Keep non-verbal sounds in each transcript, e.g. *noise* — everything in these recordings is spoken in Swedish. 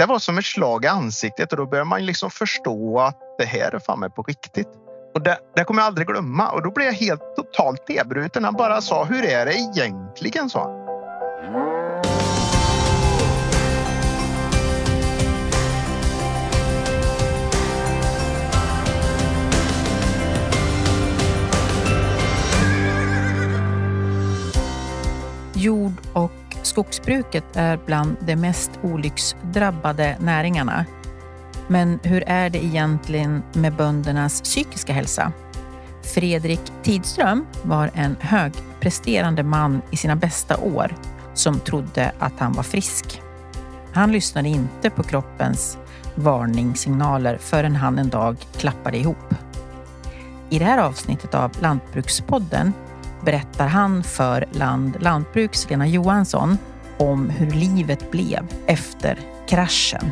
det var som ett slag i ansiktet och då börjar man liksom förstå att det här är fan mig på riktigt. Och det, det kommer jag aldrig glömma och då blev jag helt totalt nedbruten. Han bara sa hur är det egentligen? sa han. Jord och skogsbruket är bland de mest olycksdrabbade näringarna. Men hur är det egentligen med böndernas psykiska hälsa? Fredrik Tidström var en högpresterande man i sina bästa år som trodde att han var frisk. Han lyssnade inte på kroppens varningssignaler förrän han en dag klappade ihop. I det här avsnittet av Lantbrukspodden berättar han för Land Lantbruks Lena Johansson om hur livet blev efter kraschen.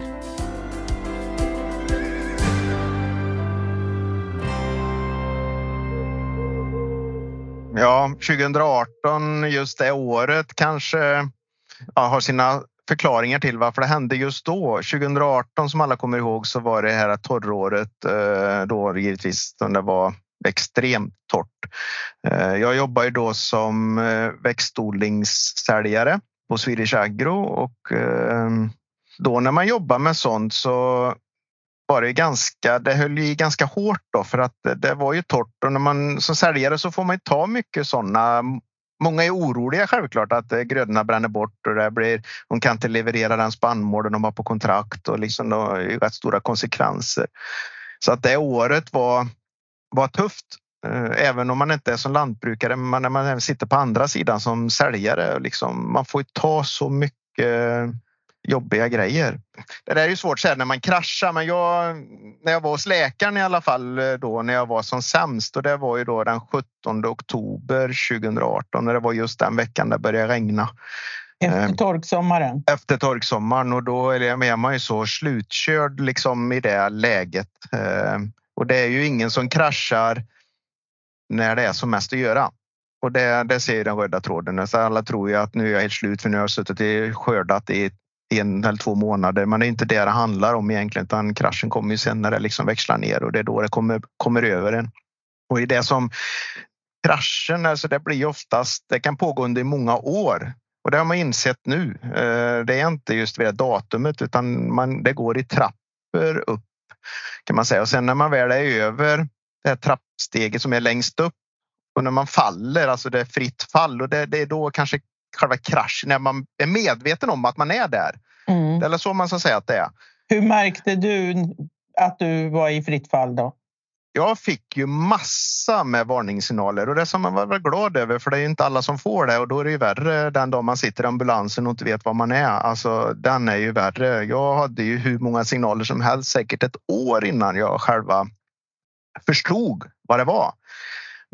Ja, 2018, just det året kanske ja, har sina förklaringar till varför det hände just då. 2018 som alla kommer ihåg så var det här torråret eh, då givetvis det var extremt torrt. Eh, jag jobbar ju då som eh, växtodlingssäljare på Swedish Agro och eh, då när man jobbar med sånt så var det ganska, det höll i ganska hårt då för att det var ju torrt och när man som säljare så får man ta mycket sådana Många är oroliga självklart att grödorna bränner bort och det blir, de kan inte leverera den spannmålen de har på kontrakt och liksom då är rätt stora konsekvenser. Så att det året var, var tufft. Eh, även om man inte är som lantbrukare, men när man sitter på andra sidan som säljare. Liksom, man får ta så mycket jobbiga grejer. Det där är ju svårt att när man kraschar, men jag, när jag var hos läkaren i alla fall eh, då när jag var som sämst och det var ju då den 17 oktober 2018 när det var just den veckan det började regna. Efter eh, torksommaren? Efter torksommaren och då är man ju så slutkörd liksom i det läget. Och det är ju ingen som kraschar när det är som mest att göra. Och det, det ser den röda tråden. Så alla tror ju att nu är jag helt slut för nu har jag suttit i skördat i en eller två månader. Men det är inte det det handlar om egentligen utan kraschen kommer ju sen när det liksom växlar ner och det är då det kommer, kommer över en. Och i det som kraschen, alltså det blir oftast, det kan pågå under många år. Och det har man insett nu. Eh, det är inte just vid det datumet utan man, det går i trappor upp kan man säga. Och sen när man väl är över det här trappsteget som är längst upp och när man faller, alltså det är fritt fall och det, det är då kanske själva kraschen, när man är medveten om att man är där. Mm. Eller så man ska säga att det är. Hur märkte du att du var i fritt fall då? Jag fick ju massa med varningssignaler och det som man var glad över för det är inte alla som får det och då är det ju värre den dag man sitter i ambulansen och inte vet var man är. Alltså den är ju värre. Jag hade ju hur många signaler som helst, säkert ett år innan jag själva förstod vad det var.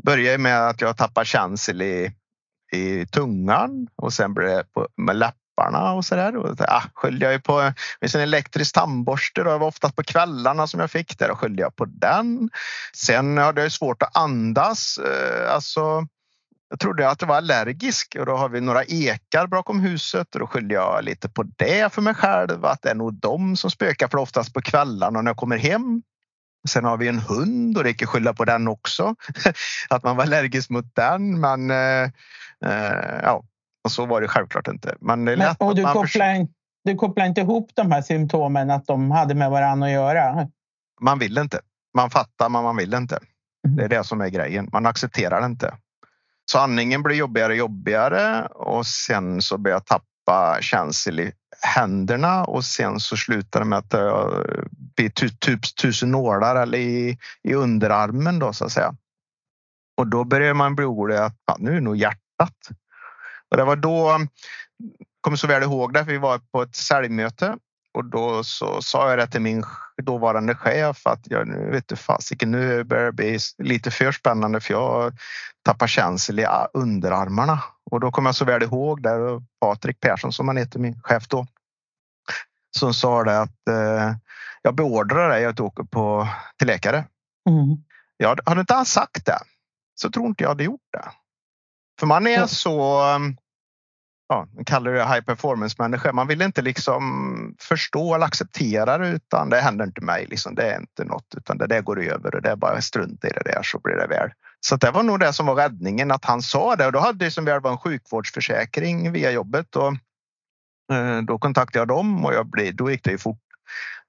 Började med att jag tappade känsel i i tungan och sen blev det på, med läpparna och så där. Och, ah, skyllde jag ju på en elektrisk tandborste. Då. Det var oftast på kvällarna som jag fick det. Då skyllde jag på den. Sen hade jag svårt att andas. Eh, alltså, jag trodde att jag var allergisk och då har vi några ekar bakom huset och då skyllde jag lite på det för mig själv. Att det är nog de som spökar för oftast på kvällarna när jag kommer hem. Sen har vi en hund och det gick att skylla på den också. *laughs* Att man var allergisk mot den. Men Eh, eh ja, och så var det självklart inte. Men det Men, och du, kopplar försöker... du kopplar inte ihop de här symptomen att de hade med varandra att göra? Man vill inte. Man fattar, men man vill inte. Mm. Det är det som är grejen. Man accepterar det inte. Så andningen blir jobbigare och jobbigare och sen så börjar jag tappa känsel i händerna och sen så slutar det med att det blir typ tusen nålar eller i, i underarmen då så att säga. Och då börjar man bli orolig att nu är nog hjärt hjärtat. Och det var då, kommer så väl ihåg det, för vi var på ett säljmöte och då så sa jag det till min dåvarande chef att jag nu vet du fasiken, nu börjar det bli lite för spännande för jag tappar känsel i underarmarna. Och då kommer jag så väl ihåg det. Patrik Persson som han heter, min chef då, som sa det att eh, jag beordrar dig att åka på, till läkare. Mm. Jag, hade inte han sagt det så tror inte jag hade gjort det. För man är så... Um, ja, kallar det high performance människa. Man vill inte liksom förstå eller acceptera det utan det händer inte mig. Liksom. Det är inte något utan det där går över och det är bara strunt i det där så blir det väl. Så det var nog det som var räddningen att han sa det och då hade som väl var en sjukvårdsförsäkring via jobbet och eh, då kontaktade jag dem och jag blev, då gick det ju fort.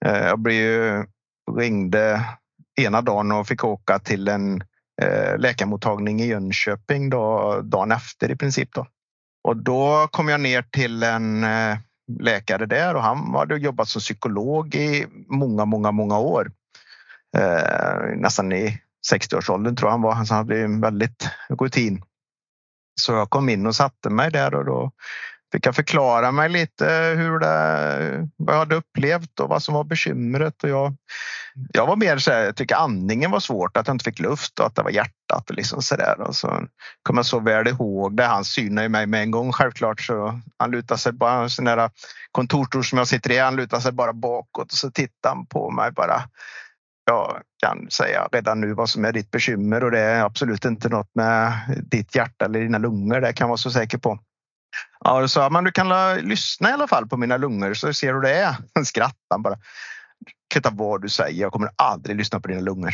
Eh, jag blev, ringde ena dagen och fick åka till en eh, läkarmottagning i Jönköping då, dagen efter i princip. Då. Och då kom jag ner till en eh, läkare där och han hade jobbat som psykolog i många, många, många år. Eh, nästan i 60-årsåldern tror jag han var. Han hade en väldigt rutin. Så jag kom in och satte mig där och då fick jag förklara mig lite hur det, vad jag hade upplevt och vad som var bekymret. Och jag, jag var mer så här, jag tycker andningen var svårt, att jag inte fick luft och att det var hjärtat och liksom så där. Och så kommer jag så väl ihåg det. Han synade mig med en gång självklart så han lutar sig bara en sån där kontorsstol som jag sitter i. Han lutar sig bara bakåt och så tittar han på mig bara. Jag kan säga redan nu vad som är ditt bekymmer och det är absolut inte något med ditt hjärta eller dina lungor. Det kan jag vara så säker på. Ja, då sa jag, men du kan lyssna i alla fall på mina lungor så ser du hur det är. *laughs* Han skrattade bara. Kvittar vad du säger, jag kommer aldrig lyssna på dina lungor.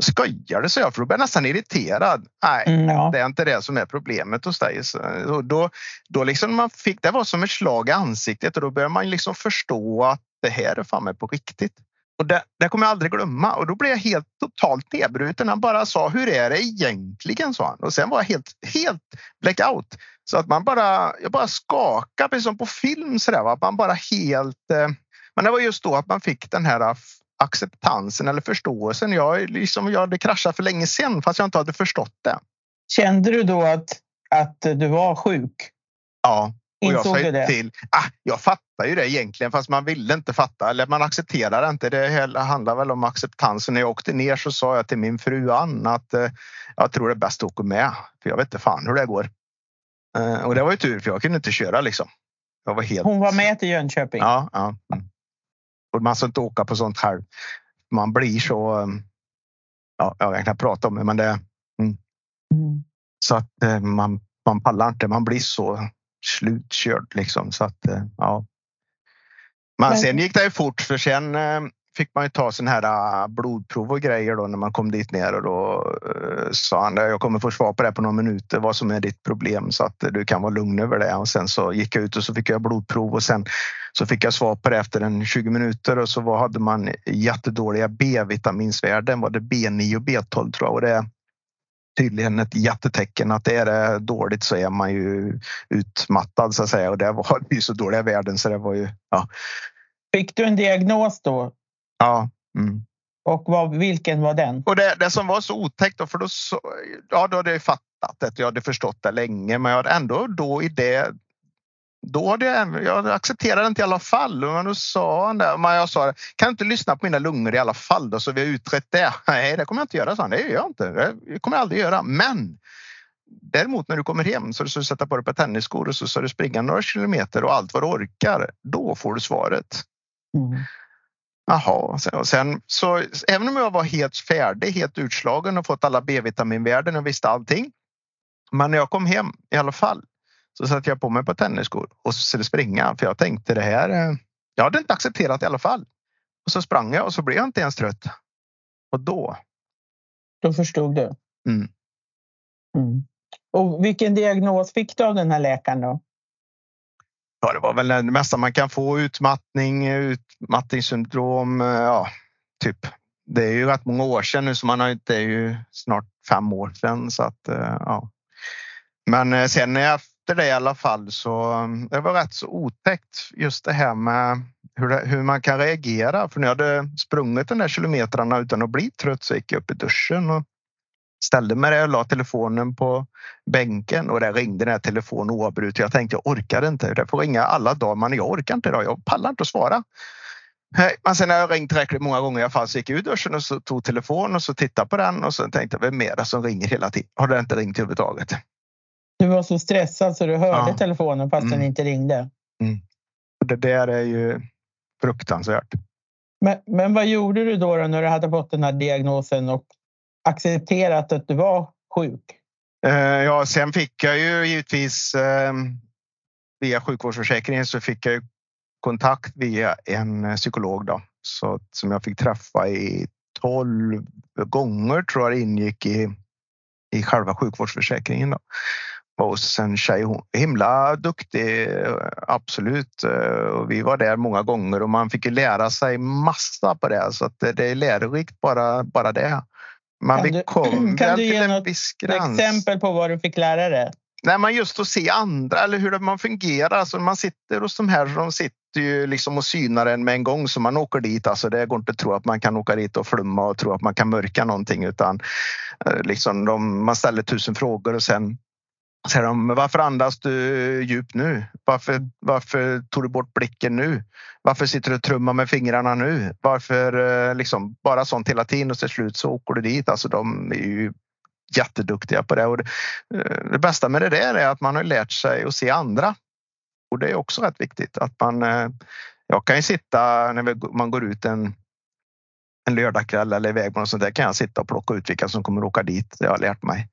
Skojar du, sa jag, för då blir jag nästan irriterad. Nej, mm, ja. det är inte det som är problemet hos dig. Så då, då liksom man fick, det var som ett slag i ansiktet och då börjar man liksom förstå att det här är fan med på riktigt. Och det, det kommer jag aldrig glömma. Och då blev jag helt totalt nedbruten. Han bara sa, hur är det egentligen? sa han. Och sen var jag helt, helt blackout. Så att man bara, jag bara skakade, precis som på film. Så där, Att man bara helt... Eh, men det var just då att man fick den här acceptansen eller förståelsen. Jag, liksom, jag hade kraschat för länge sedan fast jag inte hade förstått det. Kände du då att, att du var sjuk? Ja, och jag sa det? till. Ah, jag fattar ju det egentligen fast man ville inte fatta eller man accepterar inte. Det handlar väl om acceptansen. När jag åkte ner så sa jag till min fru Ann att eh, jag tror det är bäst att åka med för jag vet inte fan hur det går. Eh, och det var ju tur för jag kunde inte köra liksom. Jag var helt... Hon var med till Jönköping? Ja. ja. Mm. Och man ska inte åka på sånt här. Man blir så... Eh, ja, jag kan knappt prata om det men det... Mm. Mm. Så att eh, man, man pallar inte. Man blir så slutkörd liksom. Så att ja. Men sen gick det ju fort för sen fick man ju ta sån här äh, blodprov och grejer då när man kom dit ner och då äh, sa han jag kommer få svar på det på några minuter vad som är ditt problem så att du kan vara lugn över det. Och sen så gick jag ut och så fick jag blodprov och sen så fick jag svar på det efter en 20 minuter och så var, hade man jättedåliga B-vitaminsvärden. Var det B9 och B12 tror jag och det är tydligen ett jättetecken att är det dåligt så är man ju utmattad så att säga och det var *laughs* ju så dåliga värden så det var ju ja. Fick du en diagnos då Ja. Mm. Och vad, vilken var den? Och det, det som var så otäckt, då, för då, så, ja, då hade jag fattat det. Jag hade förstått det länge, men jag hade ändå då i det då hade jag, jag accepterade inte i alla fall. Men då sa han det. Men jag sa, kan du inte lyssna på mina lungor i alla fall då, så vi har utrett det? *laughs* Nej, det kommer jag inte göra, sa han. Det gör jag inte. Det kommer jag aldrig göra. Men däremot när du kommer hem så ska du sätta på dig ett tennisskor och så ska du springa några kilometer och allt vad du orkar. Då får du svaret. Mm. Jaha, och sen så även om jag var helt färdig, helt utslagen och fått alla B-vitaminvärden och visste allting. Men när jag kom hem i alla fall så satte jag på mig på tennisskor och skulle springa för jag tänkte det här. Eh, jag hade inte accepterat i alla fall. Och så sprang jag och så blev jag inte ens trött. Och då. Då förstod du. Mm. Mm. Och vilken diagnos fick du av den här läkaren då? Ja, det var väl det mesta man kan få. Utmattning, utmattningssyndrom. Eh, ja, typ. Det är ju rätt många år sedan nu så man har det är ju snart fem år sedan så att eh, ja. Men eh, sen efter det i alla fall så det var rätt så otäckt just det här med hur, det, hur man kan reagera. För när jag hade sprungit den där kilometrarna utan att bli trött så gick jag upp i duschen och ställde mig där och la telefonen på bänken och där ringde den här telefonen oavbrutet. Jag tänkte jag orkar inte. Det får ringa alla dagar men jag orkar inte idag. Jag pallar inte att svara. Men sen när jag ringt tillräckligt många gånger i alla fall så gick jag ur duschen och så tog telefonen och så tittade på den och så tänkte jag vem är det som ringer hela tiden? Har den inte ringt överhuvudtaget? Du var så stressad så du hörde ja. telefonen fast mm. den inte ringde. Mm. Det där är ju fruktansvärt. Men, men vad gjorde du då, då när du hade fått den här diagnosen och accepterat att du var sjuk? Eh, ja, sen fick jag ju givetvis eh, via sjukvårdsförsäkringen så fick jag kontakt via en eh, psykolog då, så, som jag fick träffa i 12 gånger tror jag ingick i, i själva sjukvårdsförsäkringen. Då. Och sen tjej, hon himla duktig, absolut. Och vi var där många gånger och man fick ju lära sig massa på det så att det är lärorikt bara, bara det. Man kan du, kom *clears throat* kan du ge något exempel på vad du fick lära dig? Nej, men just att se andra eller hur man fungerar. Alltså man sitter hos de här, de sitter ju liksom och synar en med en gång så man åker dit. Alltså det går inte att tro att man kan åka dit och flumma och tro att man kan mörka någonting utan eh, liksom de, man ställer tusen frågor och sen säger de, varför andas du djupt nu? Varför, varför tog du bort blicken nu? Varför sitter du och trummar med fingrarna nu? Varför eh, liksom bara sånt hela tiden och till slut så åker du dit. Alltså de är ju jätteduktiga på det. Och det, eh, det bästa med det där är att man har lärt sig att se andra. Och det är också rätt viktigt att man. Eh, jag kan ju sitta när man går ut en en lördagkväll eller iväg på något sånt där kan jag sitta och plocka ut vilka som kommer åka dit. Det har jag lärt mig.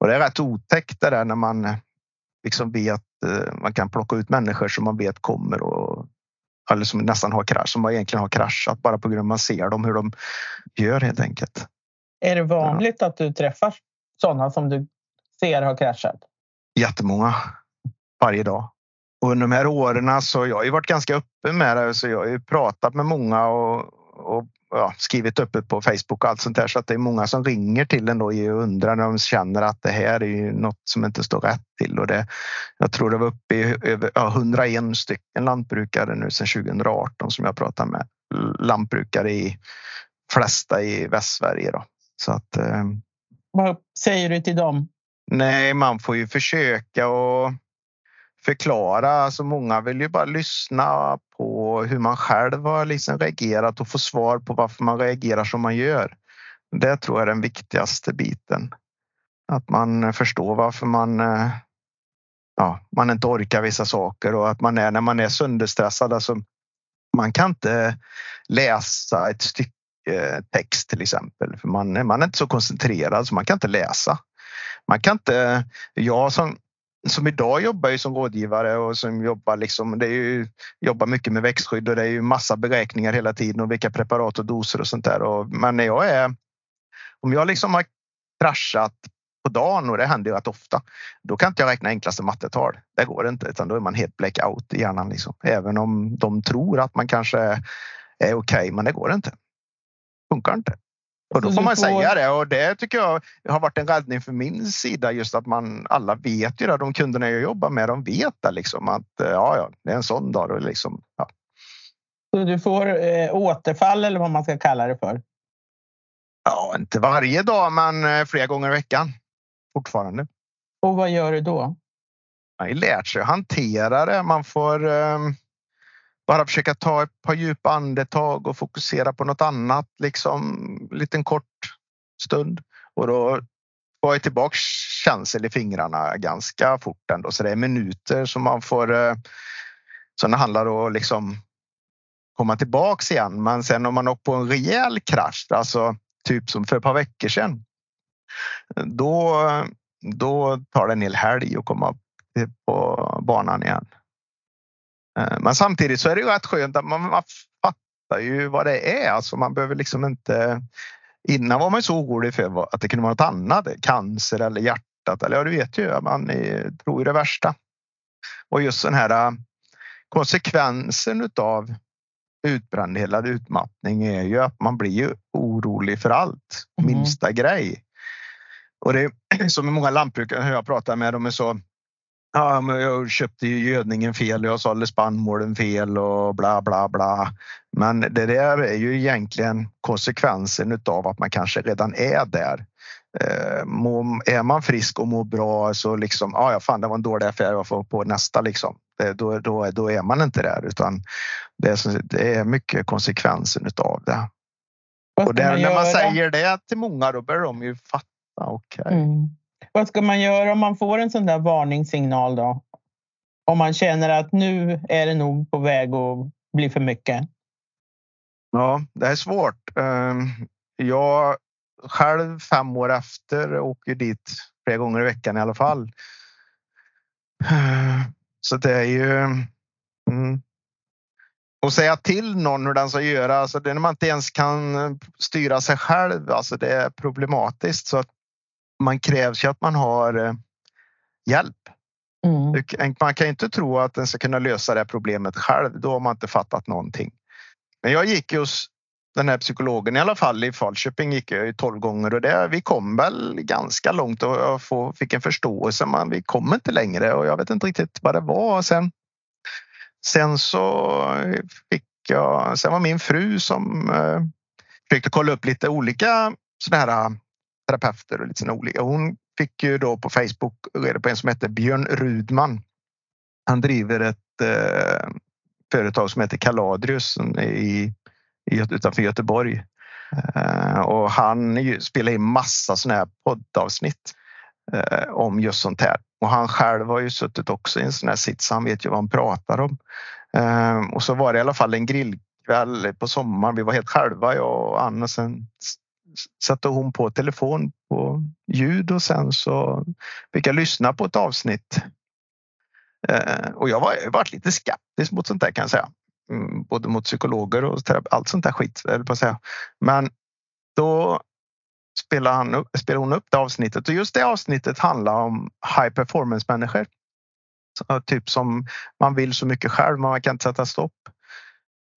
Och det är rätt otäckt det där när man eh, liksom vet, man kan plocka ut människor som man vet kommer och eller som nästan har krasch, som egentligen har kraschat bara på grund av att man ser dem hur de gör helt enkelt. Är det vanligt ja. att du träffar sådana som du ser har kraschat? Jättemånga. Varje dag. Och under de här åren så jag har ju varit ganska öppen med det. Så jag har ju pratat med många och, och ja, skrivit öppet på Facebook och allt sånt där. Så att det är många som ringer till en då och undrar när de känner att det här är ju något som inte står rätt till. Och det, jag tror det var uppe i över ja, 101 stycken lantbrukare nu sedan 2018 som jag pratar med. Lantbrukare i flesta i Västsverige. Då. Så att, eh, Vad säger du till dem? Nej, man får ju försöka och förklara. Alltså många vill ju bara lyssna på hur man själv har liksom reagerat och få svar på varför man reagerar som man gör. Det tror jag är den viktigaste biten. Att man förstår varför man eh, ja, man inte orkar vissa saker och att man är när man är sönderstressad. Alltså, man kan inte läsa ett stycke text till exempel. För man, man är inte så koncentrerad så man kan inte läsa. Man kan inte, jag som, som idag jobbar ju som rådgivare och som jobbar liksom, det är ju, jobbar mycket med växtskydd och det är ju massa beräkningar hela tiden och vilka preparat och doser och sånt där. Och, men när jag är, om jag liksom har kraschat på dagen och det händer ju rätt ofta. Då kan inte jag räkna enklaste mattetal. Det går inte utan då är man helt blackout i hjärnan. Liksom. Även om de tror att man kanske är okej, okay, men det går inte funkar inte. Och då får man säga det och det tycker jag har varit en räddning för min sida just att man alla vet ju det. De kunderna jag jobbar med, de vet det liksom att eh, ja, ja, det är en sån dag och liksom. Ja. Så du får eh, återfall eller vad man ska kalla det för? Ja, inte varje dag, men eh, flera gånger i veckan fortfarande. Och vad gör du då? Man har lärt sig att hantera det. Man får eh, bara försöka ta ett par djupa andetag och fokusera på något annat, liksom en liten kort stund och då var jag tillbaks känsel i fingrarna ganska fort ändå. Så det är minuter som man får. Eh, Så det handlar om liksom komma tillbaks igen. Men sen om man åkt på en rejäl krasch, alltså typ som för ett par veckor sedan. Då, då tar det en hel helg att komma på banan igen. Eh, men samtidigt så är det ju rätt skönt att man, man fattar ju vad det är. Alltså man behöver liksom inte. Innan var man så orolig för att det kunde vara något annat, cancer eller hjärtat eller ja, du vet ju, man tror ju det värsta. Och just den här äh, konsekvensen av utbrändhet eller utmattning är ju att man blir ju orolig för allt, mm. minsta grej. Och det är *clears throat* som med många lantbrukare jag pratar med, de är så Ja, men jag köpte ju gödningen fel, jag sålde spannmålen fel och bla bla bla. Men det där är ju egentligen konsekvensen av att man kanske redan är där. Eh, är man frisk och mår bra så liksom, ja, ja fan det var en dålig affär, jag får på nästa liksom. Då, då, då är man inte där utan det är, det är mycket konsekvensen av det. Och där, när man säger det till många då börjar de ju fatta. Okej. Okay. Mm. Vad ska man göra om man får en sån där varningssignal då? Om man känner att nu är det nog på väg att bli för mycket. Ja, det är svårt. Ehm, jag själv fem år efter åker dit flera gånger i veckan i alla fall. Så det är ju... Mm. Och säga till någon hur den ska göra, alltså det är när man inte ens kan styra sig själv, alltså det är problematiskt. Så att man krävs ju att man har eh, hjälp. Mm. Man kan inte tro att den ska kunna lösa det problemet själv. Då har man inte fattat någonting. Men jag gick hos den här psykologen i alla fall i Falköping gick jag ju 12 gånger och det, vi kom väl ganska långt och jag fick en förståelse men vi kom inte längre och jag vet inte riktigt vad det var. Sen, sen så fick jag, sen var min fru som eh, försökte kolla upp lite olika sådana här terapeuter och lite sådana olika. Hon fick ju då på Facebook reda på en som heter Björn Rudman. Han driver ett eh, företag som heter Kaladrius i, i, utanför Göteborg. Eh, och han spelar in massa sådana här poddavsnitt eh, om just sånt här. Och han själv har ju suttit också i en sån här sits. Han vet ju vad han pratar om. Eh, och så var det i alla fall en grillkväll på sommaren. Vi var helt själva, jag och Anna. Sen satte hon på telefon på ljud och sen så fick jag lyssna på ett avsnitt. Eh, och jag var varit lite skeptisk mot sånt där kan jag säga. Mm, både mot psykologer och allt sånt där skit. Eller på att säga. Men då spelade, han upp, spelade hon upp det avsnittet och just det avsnittet handlar om high performance människor. typ som man vill så mycket själv, men man kan inte sätta stopp.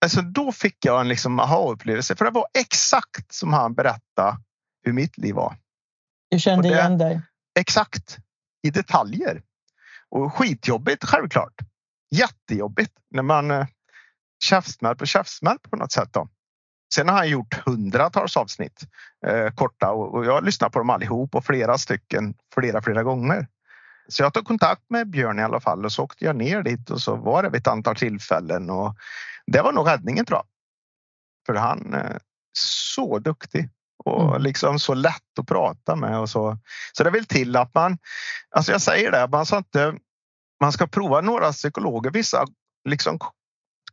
Alltså då fick jag en liksom aha-upplevelse för det var exakt som han berättade hur mitt liv var. Du kände det, igen dig? Exakt i detaljer. Och skitjobbigt självklart. Jättejobbigt när man eh, tjafsmäll på tjafsmäll på något sätt. Då. Sen har han gjort hundratals avsnitt eh, korta och, och jag lyssnar på dem allihop och flera stycken flera, flera gånger. Så jag tog kontakt med Björn i alla fall och så åkte jag ner dit och så var det vid ett antal tillfällen och det var nog räddningen tror jag. För han är eh, så duktig och mm. liksom så lätt att prata med och så. Så det vill till att man, alltså jag säger det, man ska inte, man ska prova några psykologer. Vissa liksom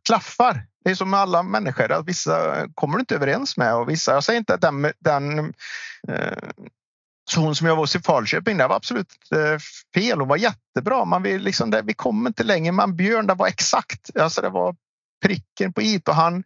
klaffar. Det är som med alla människor, att vissa kommer du inte överens med och vissa, jag säger inte att den, den eh, så hon som jag var hos i Falköping, det var absolut eh, fel och var jättebra. Man vill liksom, det, vi kom inte längre. Man Björn, det var exakt. Alltså det var pricken på it och han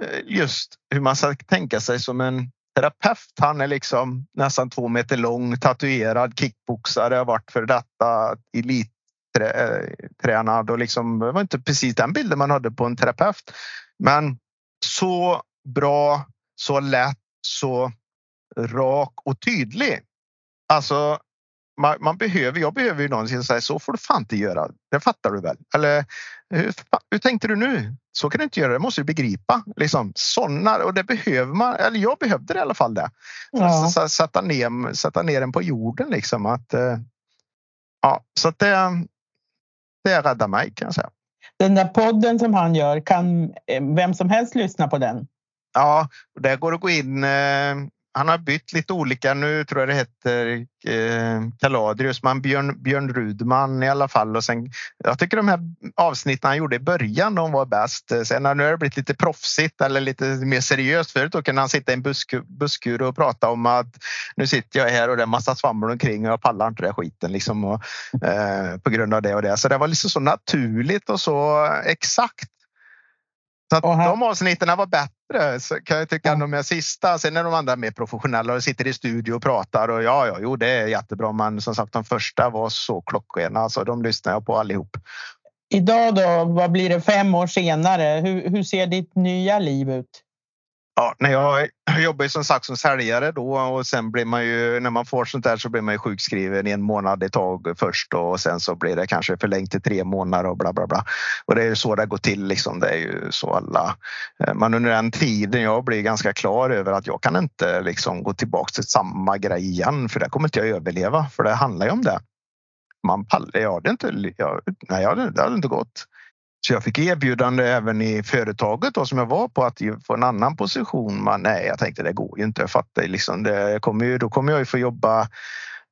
eh, just hur man ska tänka sig som en terapeut. Han är liksom nästan två meter lång, tatuerad, kickboxare, har varit för detta elittränad eh, och liksom det var inte precis den bilden man hade på en terapeut. Men så bra, så lätt, så rak och tydlig. Alltså, man, man, behöver, jag behöver ju någon som säger så får du fan inte göra. Det fattar du väl? Eller hur, hur tänkte du nu? Så kan du inte göra. Det måste du begripa. Liksom, såna, och det behöver man. Eller jag behövde det i alla fall det. Ja. Så, sätta, ner, sätta ner den på jorden liksom. Att, eh, ja, så att det, det räddar mig kan jag säga. Den där podden som han gör, kan eh, vem som helst lyssna på den? Ja, det går att gå in eh, han har bytt lite olika. Nu tror jag det heter eh, Kaladrius, men Björn, Björn Rudman i alla fall. Och sen, jag tycker de här avsnitten han gjorde i början de var bäst. Sen nu har det blivit lite proffsigt eller lite mer seriöst. Förut då kunde han sitta i en busk, buskur och prata om att nu sitter jag här och det är massa svammel omkring och jag pallar inte den skiten liksom och, eh, på grund av det och det. Så det var liksom så naturligt och så exakt så de avsnitten var bättre så kan jag tycka än de sista. Sen är de andra mer professionella och sitter i studio och pratar och ja, ja, jo, det är jättebra. Men som sagt, de första var så klockrena. Alltså, de lyssnar jag på allihop. Idag då, vad blir det fem år senare? Hur, hur ser ditt nya liv ut? Ja, när jag jobbade som sagt som säljare då och sen blir man ju när man får sånt där så blir man ju sjukskriven i en månad i tag först och sen så blir det kanske förlängt till tre månader och bla bla bla. Och det är ju så det går till liksom. Det är ju så alla. Eh, men under den tiden jag blir ganska klar över att jag kan inte liksom gå tillbaka till samma grej igen för det kommer inte jag överleva för det handlar ju om det. Man pallar, jag hade inte, jag, nej, jag hade, det hade inte gått. Så jag fick erbjudande även i företaget då, som jag var på att få en annan position. Men nej, jag tänkte det går ju inte. Jag fattar liksom. Det kommer ju, då kommer jag ju få jobba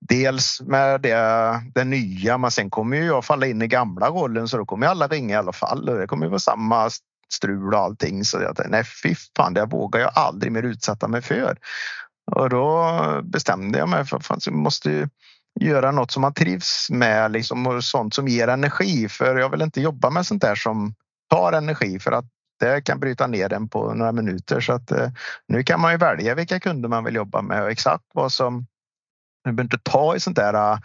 dels med det, det nya, men sen kommer ju jag falla in i gamla rollen så då kommer alla ringa i alla fall. Det kommer ju vara samma strul och allting. Så jag tänkte, nej fy fan, det vågar jag aldrig mer utsätta mig för. Och då bestämde jag mig för att jag måste göra något som man trivs med liksom, och sånt som ger energi. För jag vill inte jobba med sånt där som tar energi för att det kan bryta ner den på några minuter. Så att eh, nu kan man ju välja vilka kunder man vill jobba med och exakt vad som man behöver inte ta i sånt där uh,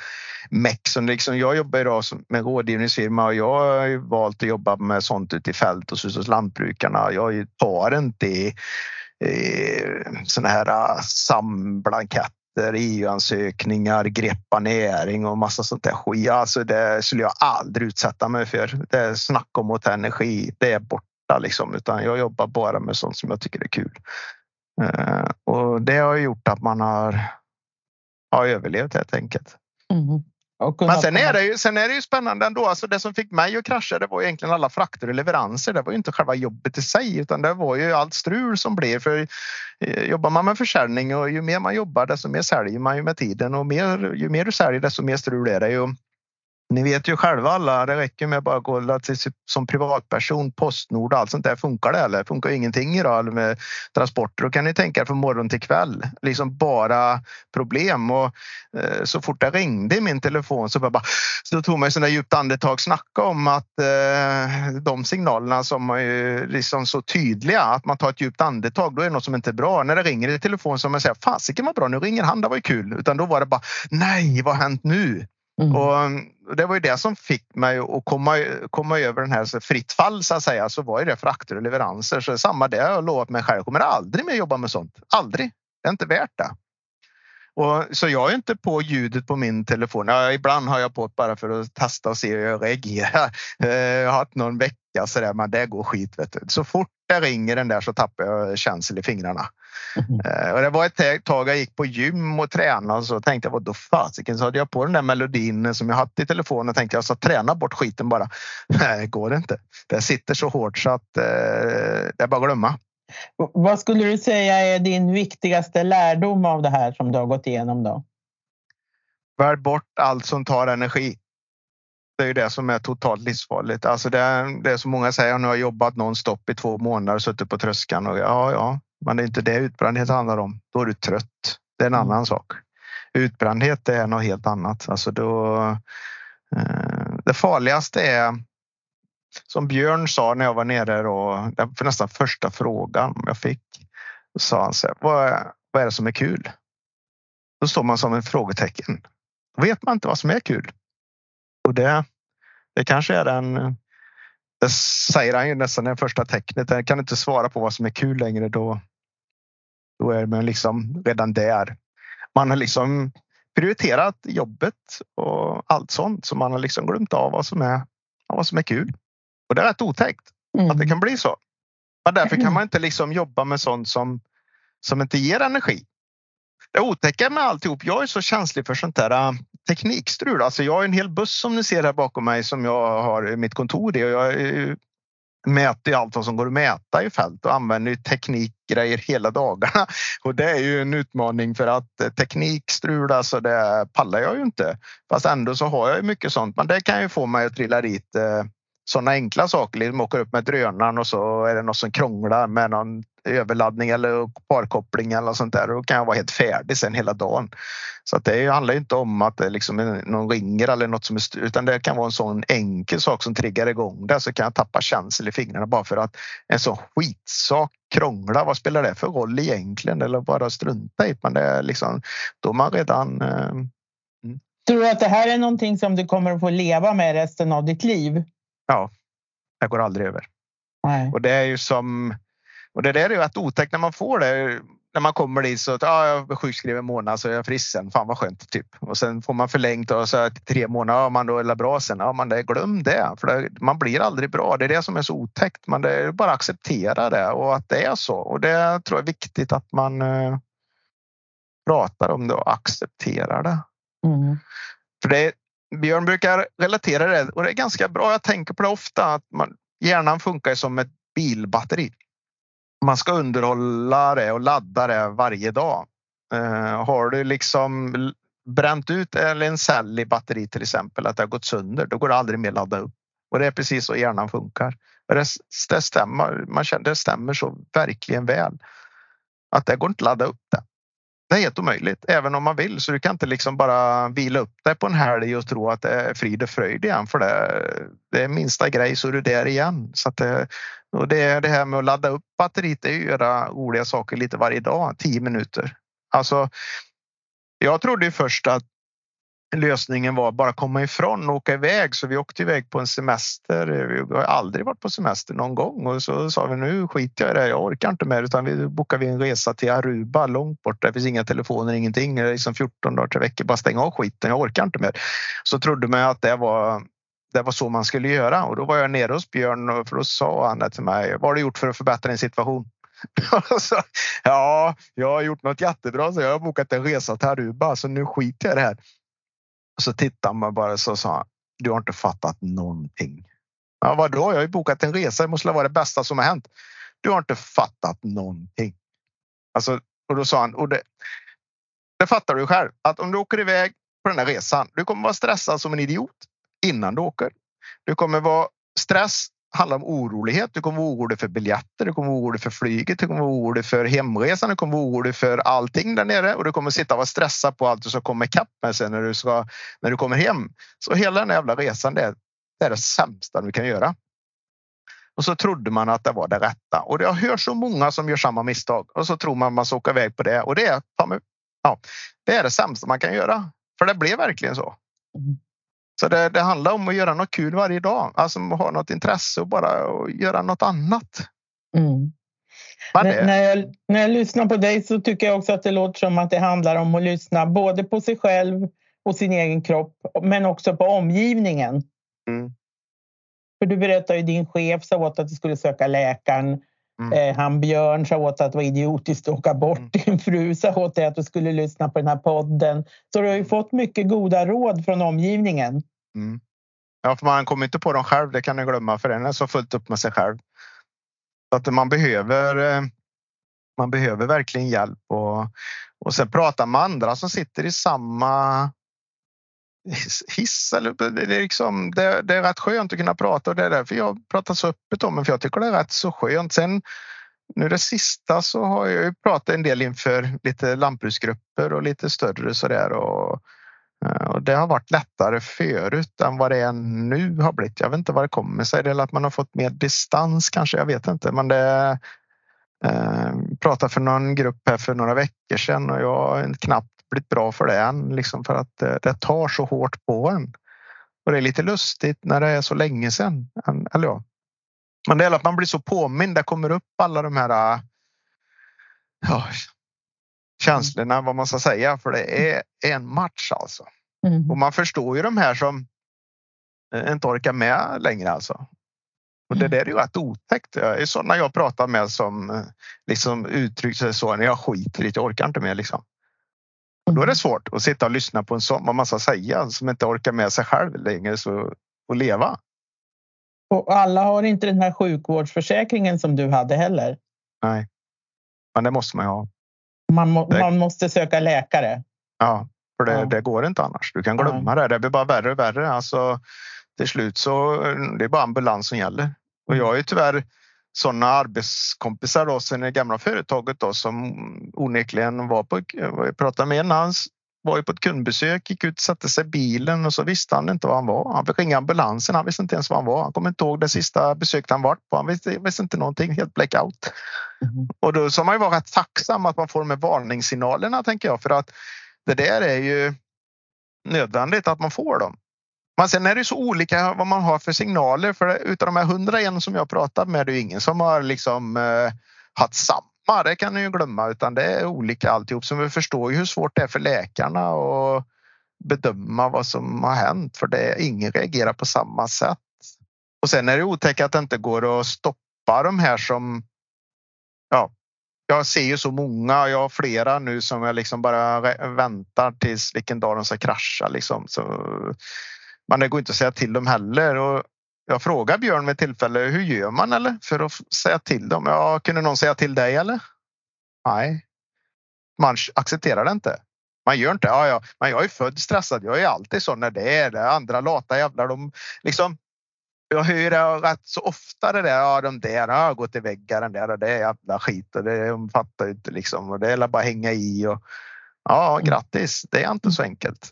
meck. Liksom, jag jobbar idag med rådgivningsfirma och jag har valt att jobba med sånt ute i fält och hos lantbrukarna. Jag tar inte i, i såna här uh, skatter, EU-ansökningar, greppa näring och massa sånt där skit. Alltså det skulle jag aldrig utsätta mig för. Det är snack om att ta energi. Det är borta liksom, utan jag jobbar bara med sånt som jag tycker är kul. Eh, och det har gjort att man har har överlevt helt enkelt. Mm. Men sen är, det ju, sen är det ju spännande ändå. Alltså det som fick mig att krascha det var egentligen alla frakter och leveranser. Det var ju inte själva jobbet i sig utan det var ju allt strul som blev. För eh, jobbar man med försäljning och ju mer man jobbar desto mer säljer man ju med tiden och mer, ju mer du säljer desto mer strul är det ju. Ni vet ju själva alla, det räcker med att bara gå som privatperson, Postnord och allt sånt där. Funkar det eller? Funkar ingenting idag med transporter. Då kan ni tänka från morgon till kväll. Liksom bara problem. Och eh, så fort det ringde i min telefon så bara, så tog man ett djupt andetag. Snacka om att eh, de signalerna som är liksom så tydliga, att man tar ett djupt andetag, då är det något som inte är bra. När det ringer i telefon så man säger, fasiken vad bra, nu ringer han, det var ju kul. Utan då var det bara, nej, vad har hänt nu? Mm. Um, och det var ju det som fick mig att komma, komma över den här så fritt fall så att säga. Så var ju det frakter och leveranser. Så samma det har jag lovat mig själv. Jag kommer aldrig mer jobba med sånt. Aldrig. Det är inte värt det. Och, så jag är inte på ljudet på min telefon. Ja, ibland har jag på bara för att testa och se hur jag reagerar. *laughs* Jag har haft någon vecka så där, men det går skit. Vet du. Så fort det ringer den där så tappar jag känsel i fingrarna. Mm. Och det var ett tag jag gick på gym och tränade och så tänkte jag vad då fasiken så hade jag på den där melodin som jag haft i telefonen och tänkte jag ska träna bort skiten bara. *laughs* Nej, går det inte. Det sitter så hårt så att eh, det är bara att glömma. Vad skulle du säga är din viktigaste lärdom av det här som du har gått igenom då? Välj bort allt som tar energi. Det är ju det som är totalt livsfarligt. Alltså det, är, det är som många säger, nu har jag jobbat nonstop i två månader och suttit på tröskeln. Och ja, ja, men det är inte det utbrändhet handlar om. Då är du trött. Det är en mm. annan sak. Utbrändhet är något helt annat. Alltså då, eh, det farligaste är som Björn sa när jag var nere och för nästan första frågan jag fick. Sa han så här, vad, vad är det som är kul? Då står man som ett frågetecken. Då vet man inte vad som är kul. Och det, det kanske är den det säger han ju nästan det första tecknet. Jag kan inte svara på vad som är kul längre. Då, då är man liksom redan där. Man har liksom prioriterat jobbet och allt sånt så man har liksom glömt av vad som är, vad som är kul. Och det är rätt otäckt mm. att det mm. kan bli så. Men därför kan man inte liksom jobba med sånt som, som inte ger energi. Det otäcka med alltihop, jag är så känslig för sånt där äh, teknikstrul. Alltså jag har en hel buss som ni ser här bakom mig som jag har mitt kontor i och jag mäter allt vad som går att mäta i fält och använder teknikgrejer hela dagarna. *laughs* Och det är ju en utmaning för att eh, teknikstrul, alltså det pallar jag ju inte. Fast ändå så har jag mycket sånt. Men det kan ju få mig att trilla dit eh, sådana enkla saker. Liksom åker upp med drönaren och så är det något som krånglar med någon överladdning eller parkoppling eller sånt där. Då kan jag vara helt färdig sen hela dagen. Så att det handlar inte om att det liksom är någon ringer eller något som är utan det kan vara en sån enkel sak som triggar igång det så kan jag tappa känsel i fingrarna bara för att en sån skitsak krånglar. Vad spelar det för roll egentligen? Eller bara strunta i Men det är liksom då man redan. Eh, mm. Tror du att det här är någonting som du kommer att få leva med resten av ditt liv? Ja, det går aldrig över. Nej. Och det är ju som och det där är ju rätt otäckt när man får det. När man kommer dit så att ah, jag är sjukskriven en månad så är jag frisk sen. Fan vad skönt typ. Och sen får man förlängt och så till tre månader. Ja, man då är bra sen. Ja, man det, glöm det. För det, man blir aldrig bra. Det är det som är så otäckt. Man det är bara acceptera det och att det är så. Och det tror jag är viktigt att man eh, pratar om det och accepterar det. Mm. För det, Björn brukar relatera det och det är ganska bra. Jag tänker på det ofta att man, hjärnan funkar som ett bilbatteri man ska underhålla det och ladda det varje dag. Eh, har du liksom bränt ut eller en cell i batteri till exempel, att det har gått sönder, då går det aldrig mer att ladda upp. Och det är precis så hjärnan funkar. Det, det, stämmer, man känner, det stämmer så verkligen väl. Att det går inte att ladda upp det. Det är helt omöjligt, även om man vill. Så du kan inte liksom bara vila upp dig på en helg och tro att det är frid och fröjd igen. För det, det är minsta grej så är du där igen. Så det, eh, och det är det här med att ladda upp batteriet, det är att göra roliga saker lite varje dag, tio minuter. Alltså, jag trodde ju först att lösningen var bara komma ifrån och åka iväg. Så vi åkte iväg på en semester. Vi har aldrig varit på semester någon gång och så sa vi nu skiter jag i det. Jag orkar inte mer utan vi bokade en resa till Aruba långt bort. där finns inga telefoner, ingenting. Det är liksom 14 dagar till veckor. Bara stänga av skiten. Jag orkar inte mer. Så trodde man att det var det var så man skulle göra och då var jag nere hos Björn för då sa han till mig. Vad har du gjort för att förbättra din situation? *laughs* så, ja, jag har gjort något jättebra så jag har bokat en resa till Aruba så nu skiter jag i det här. Så tittade man bara så sa du har inte fattat någonting. Ja, vadå? Jag har ju bokat en resa. Det måste vara det bästa som har hänt. Du har inte fattat någonting. Alltså, och då sa han, och det, det fattar du själv, att om du åker iväg på den här resan, du kommer vara stressad som en idiot innan du åker. Du kommer vara stress handlar om orolighet. Du kommer vara orolig för biljetter, du kommer vara orolig för flyget, du kommer vara orolig för hemresan, du kommer vara orolig för allting där nere och du kommer sitta och vara stressad på allt du ska komma ikapp med sen när du, ska, när du kommer hem. Så hela den jävla resan, det, det är det sämsta du kan göra. Och så trodde man att det var det rätta och jag hör så många som gör samma misstag och så tror man man ska åka iväg på det och det är, ja, det är det sämsta man kan göra. För det blev verkligen så. Mm. Mm. Så det, det, handlar om att göra något kul varje dag, alltså ha något intresse och bara göra något annat. Mm. När, när, jag, när jag lyssnar på dig så tycker jag också att det låter som att det handlar om att lyssna både på sig själv och sin egen kropp, men också på omgivningen. Mm. För du berättade ju din chef sa åt att du skulle söka läkaren. Mm. Eh, han Björn sa åt att det var idiotiskt att åka bort. Mm. *laughs* Din fru sa åt dig att du skulle lyssna på den här podden. Så du har ju fått mycket goda råd från omgivningen. Mm. Ja, för man kommer inte på dem själv. Det kan ni glömma för den är så fullt upp med sig själv. Så att man behöver. Eh, man behöver verkligen hjälp och, och sen prata med andra som sitter i samma hiss. Eller, det, är liksom, det, det, är rätt skönt att kunna prata och det är därför jag pratar så öppet om det. För jag tycker det är rätt så skönt. Sen nu det sista så har jag ju pratat en del inför lite lantbruksgrupper och lite större så där och Eh, och det har varit lättare förut än vad det är nu har blivit. Jag vet inte vad det kommer sig. Eller att man har fått mer distans kanske. Jag vet inte, men det eh, pratade för någon grupp här för några veckor sedan och jag har knappt blivit bra för det än, liksom för att det, det tar så hårt på en. Och det är lite lustigt när det är så länge sedan. Eller ja. Men det är att man blir så påmind. Det kommer upp alla de här eh, ja, känslorna, vad man ska säga, för det är en match alltså. Mm. Och man förstår ju de här som inte orkar med längre alltså. Och det mm. där är ju rätt otäckt. Det är sådana jag pratar med som eh, liksom uttrycker sig så när jag skiter i det, jag orkar inte mer liksom. Och då är det mm. svårt att sitta och lyssna på en sån, vad man ska säga, som inte orkar med sig själv längre så, och leva. Och alla har inte den här sjukvårdsförsäkringen som du hade heller. Nej, men det måste man ju ha. Man, må, det... man måste söka läkare. Ja, för det, ja. det, går inte annars. Du kan glömma ja. det. Det blir bara värre och värre. Alltså, till slut så det är bara ambulans som gäller. Och jag är ju tyvärr sådana arbetskompisar då sen det gamla företaget då som onekligen var på, jag pratade med en hans var ju på ett kundbesök, gick ut, satte sig i bilen och så visste han inte var han var. Han fick ringa ambulansen, han visste inte ens var han var. Han kommer inte ihåg det sista besöket han varit på. Han visste, visste inte någonting, helt blackout. Mm. Och då ska man ju vara rätt tacksam att man får de här varningssignalerna tänker jag för att det där är ju nödvändigt att man får dem. Men sen är det så olika vad man har för signaler för utav de här 101 som jag pratat med det är ingen som har liksom eh, haft samma samma, det kan ni ju glömma, utan det är olika alltihop. Så vi förstår ju hur svårt det är för läkarna att bedöma vad som har hänt, för det är ingen reagerar på samma sätt. Och sen är det otäckt att det inte går att stoppa de här som. Jag ser ju så många. och Jag har flera nu som jag liksom bara väntar tills vilken dag de ska krascha liksom. Så, men det går inte att säga till dem heller och jag frågar Björn med tillfälle, hur gör man eller för att säga till dem? Ja, kunde någon säga till dig eller? Nej, man accepterar det inte. Man gör inte. Ja, ja, men jag är född stressad. Jag är alltid så när det är det. Andra lata jävlar. De liksom. Jag hör det rätt så ofta det där. Ja, de där har gått i väggar. Den där. Det är jävla skit och det de fattar inte liksom. Och det är bara hänga i och Ja, grattis. Det är inte så enkelt.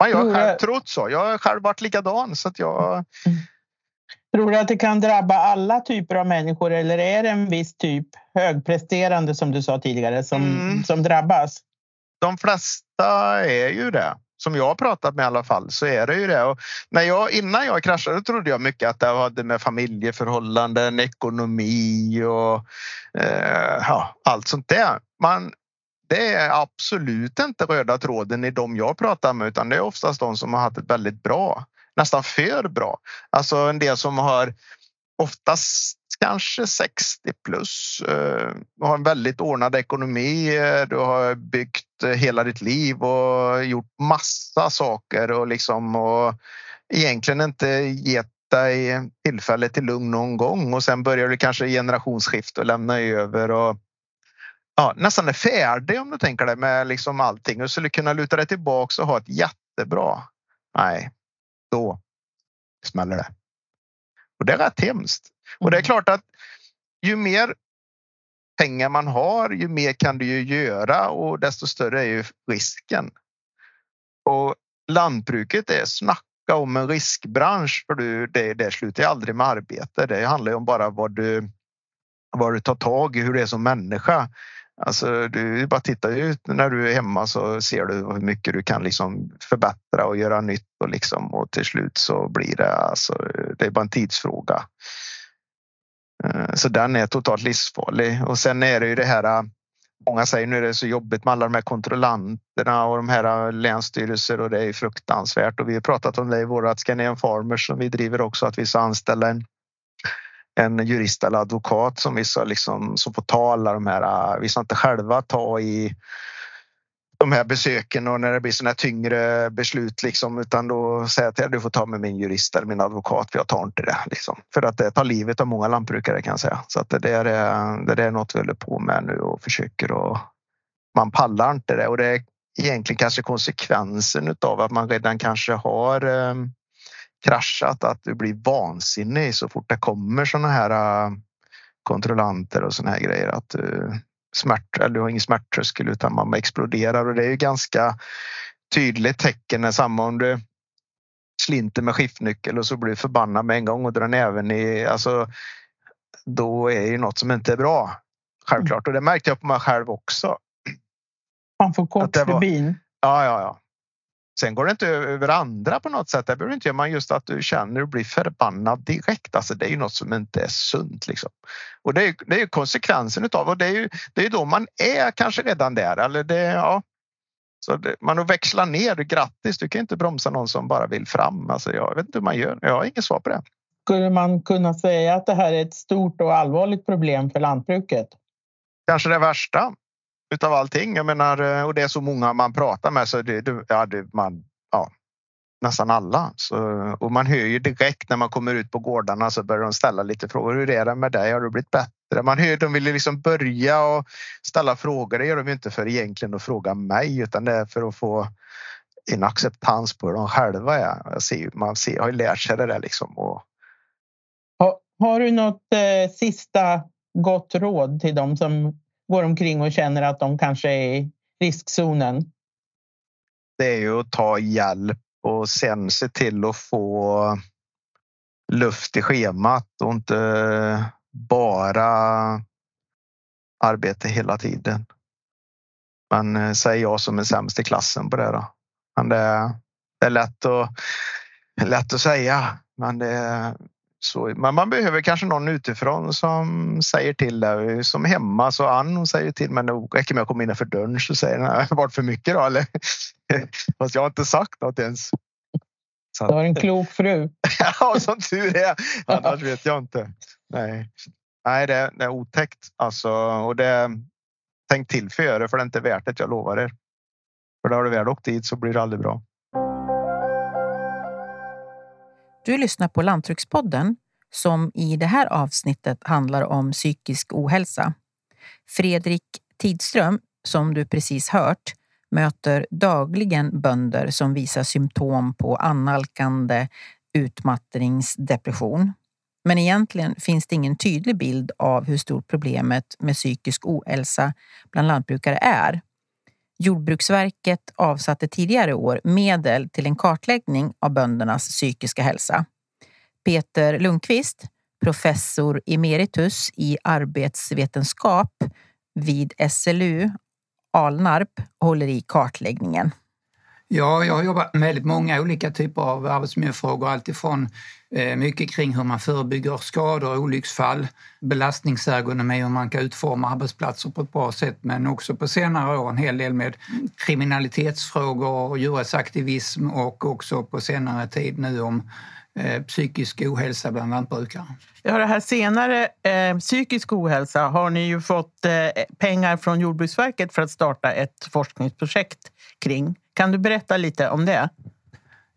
Men jag har själv trott så. Jag har själv varit likadan så att jag. Mm. Tror du att det kan drabba alla typer av människor eller är det en viss typ högpresterande som du sa tidigare som, mm. som drabbas? De flesta är ju det som jag har pratat med i alla fall så är det ju det. Och när jag, innan jag kraschade trodde jag mycket att det hade med familjeförhållanden, ekonomi och eh, ja, allt sånt där. Man, det är absolut inte röda tråden i de jag pratar med utan det är oftast de som har haft det väldigt bra. Nästan för bra. Alltså en del som har oftast kanske 60 plus. Du har en väldigt ordnad ekonomi. Eh, du har byggt eh, hela ditt liv och gjort massa saker och liksom och egentligen inte gett dig tillfälle till lugn någon gång och sen börjar du kanske generationsskifte och lämna över och ja, nästan är färdig om du tänker dig med liksom allting och skulle kunna luta dig tillbaks och ha ett jättebra. Nej, då smäller det. Och det är rätt hemskt. Och det är mm. klart att ju mer pengar man har, ju mer kan du ju göra och desto större är ju risken. Och lantbruket är snacka om en riskbransch för du, det, det slutar aldrig med arbete. Det handlar om bara vad du, vad du tar tag i, hur det är som människa. Alltså, du bara tittar ut när du är hemma så ser du hur mycket du kan liksom förbättra och göra nytt och liksom och till slut så blir det alltså. Det är bara en tidsfråga. Eh, så den är totalt livsfarlig och sen är det ju det här. Eh, många säger nu är det så jobbigt med alla de här kontrollanterna och de här eh, länsstyrelser och det är fruktansvärt och vi har pratat om det i vårat Scandinavian Farmers som vi driver också att vi ska anställa en en jurist eller advokat som vissa liksom som får ta alla de här. Vi ska inte själva ta i de här besöken och när det blir sådana tyngre beslut liksom, utan då säger jag till att du får ta med min jurist eller min advokat för jag tar inte det liksom. För att det tar livet av många lantbrukare kan jag säga. Så att det där är, det är något vi håller på med nu och försöker och man pallar inte det och det är egentligen kanske konsekvensen av att man redan kanske har ehm, kraschat att du blir vansinnig så fort det kommer såna här eh, kontrollanter och såna här grejer att du smärt, eller du har ingen smärttröskel utan man exploderar och det är ju ganska tydligt tecken när samma om du slinter med skiftnyckel och så blir du förbannad med en gång och drar näven i, alltså då är ju något som inte är bra. Självklart och det märkte jag på mig själv också. Man får kort förbi. Ja, ja, ja. Sen går det inte över andra på något sätt. Det behöver inte göra man just att du känner och blir förbannad direkt. Alltså det är ju något som inte är sunt liksom. Och det är, det är konsekvensen utav och det är ju det är då man är kanske redan där eller det ja. Så det, man växlar ner. Grattis, du kan inte bromsa någon som bara vill fram. Alltså jag vet inte hur man gör. Jag har inget svar på det. Skulle man kunna säga att det här är ett stort och allvarligt problem för lantbruket? Kanske det värsta utav allting. Jag menar, eh, och det är så många man pratar med så det, det, ja, det, man, ja, nästan alla. Så, och man hör ju direkt när man kommer ut på gårdarna så börjar de ställa lite frågor. Hur är det med dig? Har du blivit bättre? Man hör de vill liksom börja och ställa frågor. Det gör de inte för egentligen att fråga mig utan det är för att få en acceptans på hur de själva är. Jag ser, man ser, har ju lärt sig det där liksom. Och... Har, har du något eh, sista gott råd till dem som går omkring och känner att de kanske är i riskzonen? Det är ju att ta hjälp och sen se till att få luft i schemat och inte bara arbete hela tiden. Men eh, säg säger jag som är sämst i klassen på det då. Men det, är, det är lätt att, lätt att säga, men det, så, men man behöver kanske någon utifrån som säger till det. Som hemma så Ann hon säger till men det räcker med att komma innanför dörren så säger den har varit för mycket då eller? *laughs* Fast jag har inte sagt något ens. Så du har en klok fru. *laughs* ja, som tur är. Annars vet jag inte. Nej, Nej det, det är otäckt alltså och det tänk till före för det är inte värt det. Jag lovar er. För då har du väl åkt dit så blir det aldrig bra. Du lyssnar på Lantbrukspodden som i det här avsnittet handlar om psykisk ohälsa. Fredrik Tidström, som du precis hört, möter dagligen bönder som visar symptom på annalkande utmattningsdepression. Men egentligen finns det ingen tydlig bild av hur stort problemet med psykisk ohälsa bland lantbrukare är. Jordbruksverket avsatte tidigare år medel till en kartläggning av böndernas psykiska hälsa. Peter Lundqvist, professor emeritus i arbetsvetenskap vid SLU Alnarp, håller i kartläggningen. Ja, jag har jobbat med väldigt många olika typer av arbetsmiljöfrågor. Alltifrån eh, mycket kring hur man förebygger skador och olycksfall, belastningsergonomi, hur man kan utforma arbetsplatser på ett bra sätt men också på senare år en hel del med kriminalitetsfrågor, och djurrättsaktivism och också på senare tid nu om Eh, psykisk ohälsa bland lantbrukare. Ja, det här senare, eh, psykisk ohälsa, har ni ju fått eh, pengar från Jordbruksverket för att starta ett forskningsprojekt kring. Kan du berätta lite om det?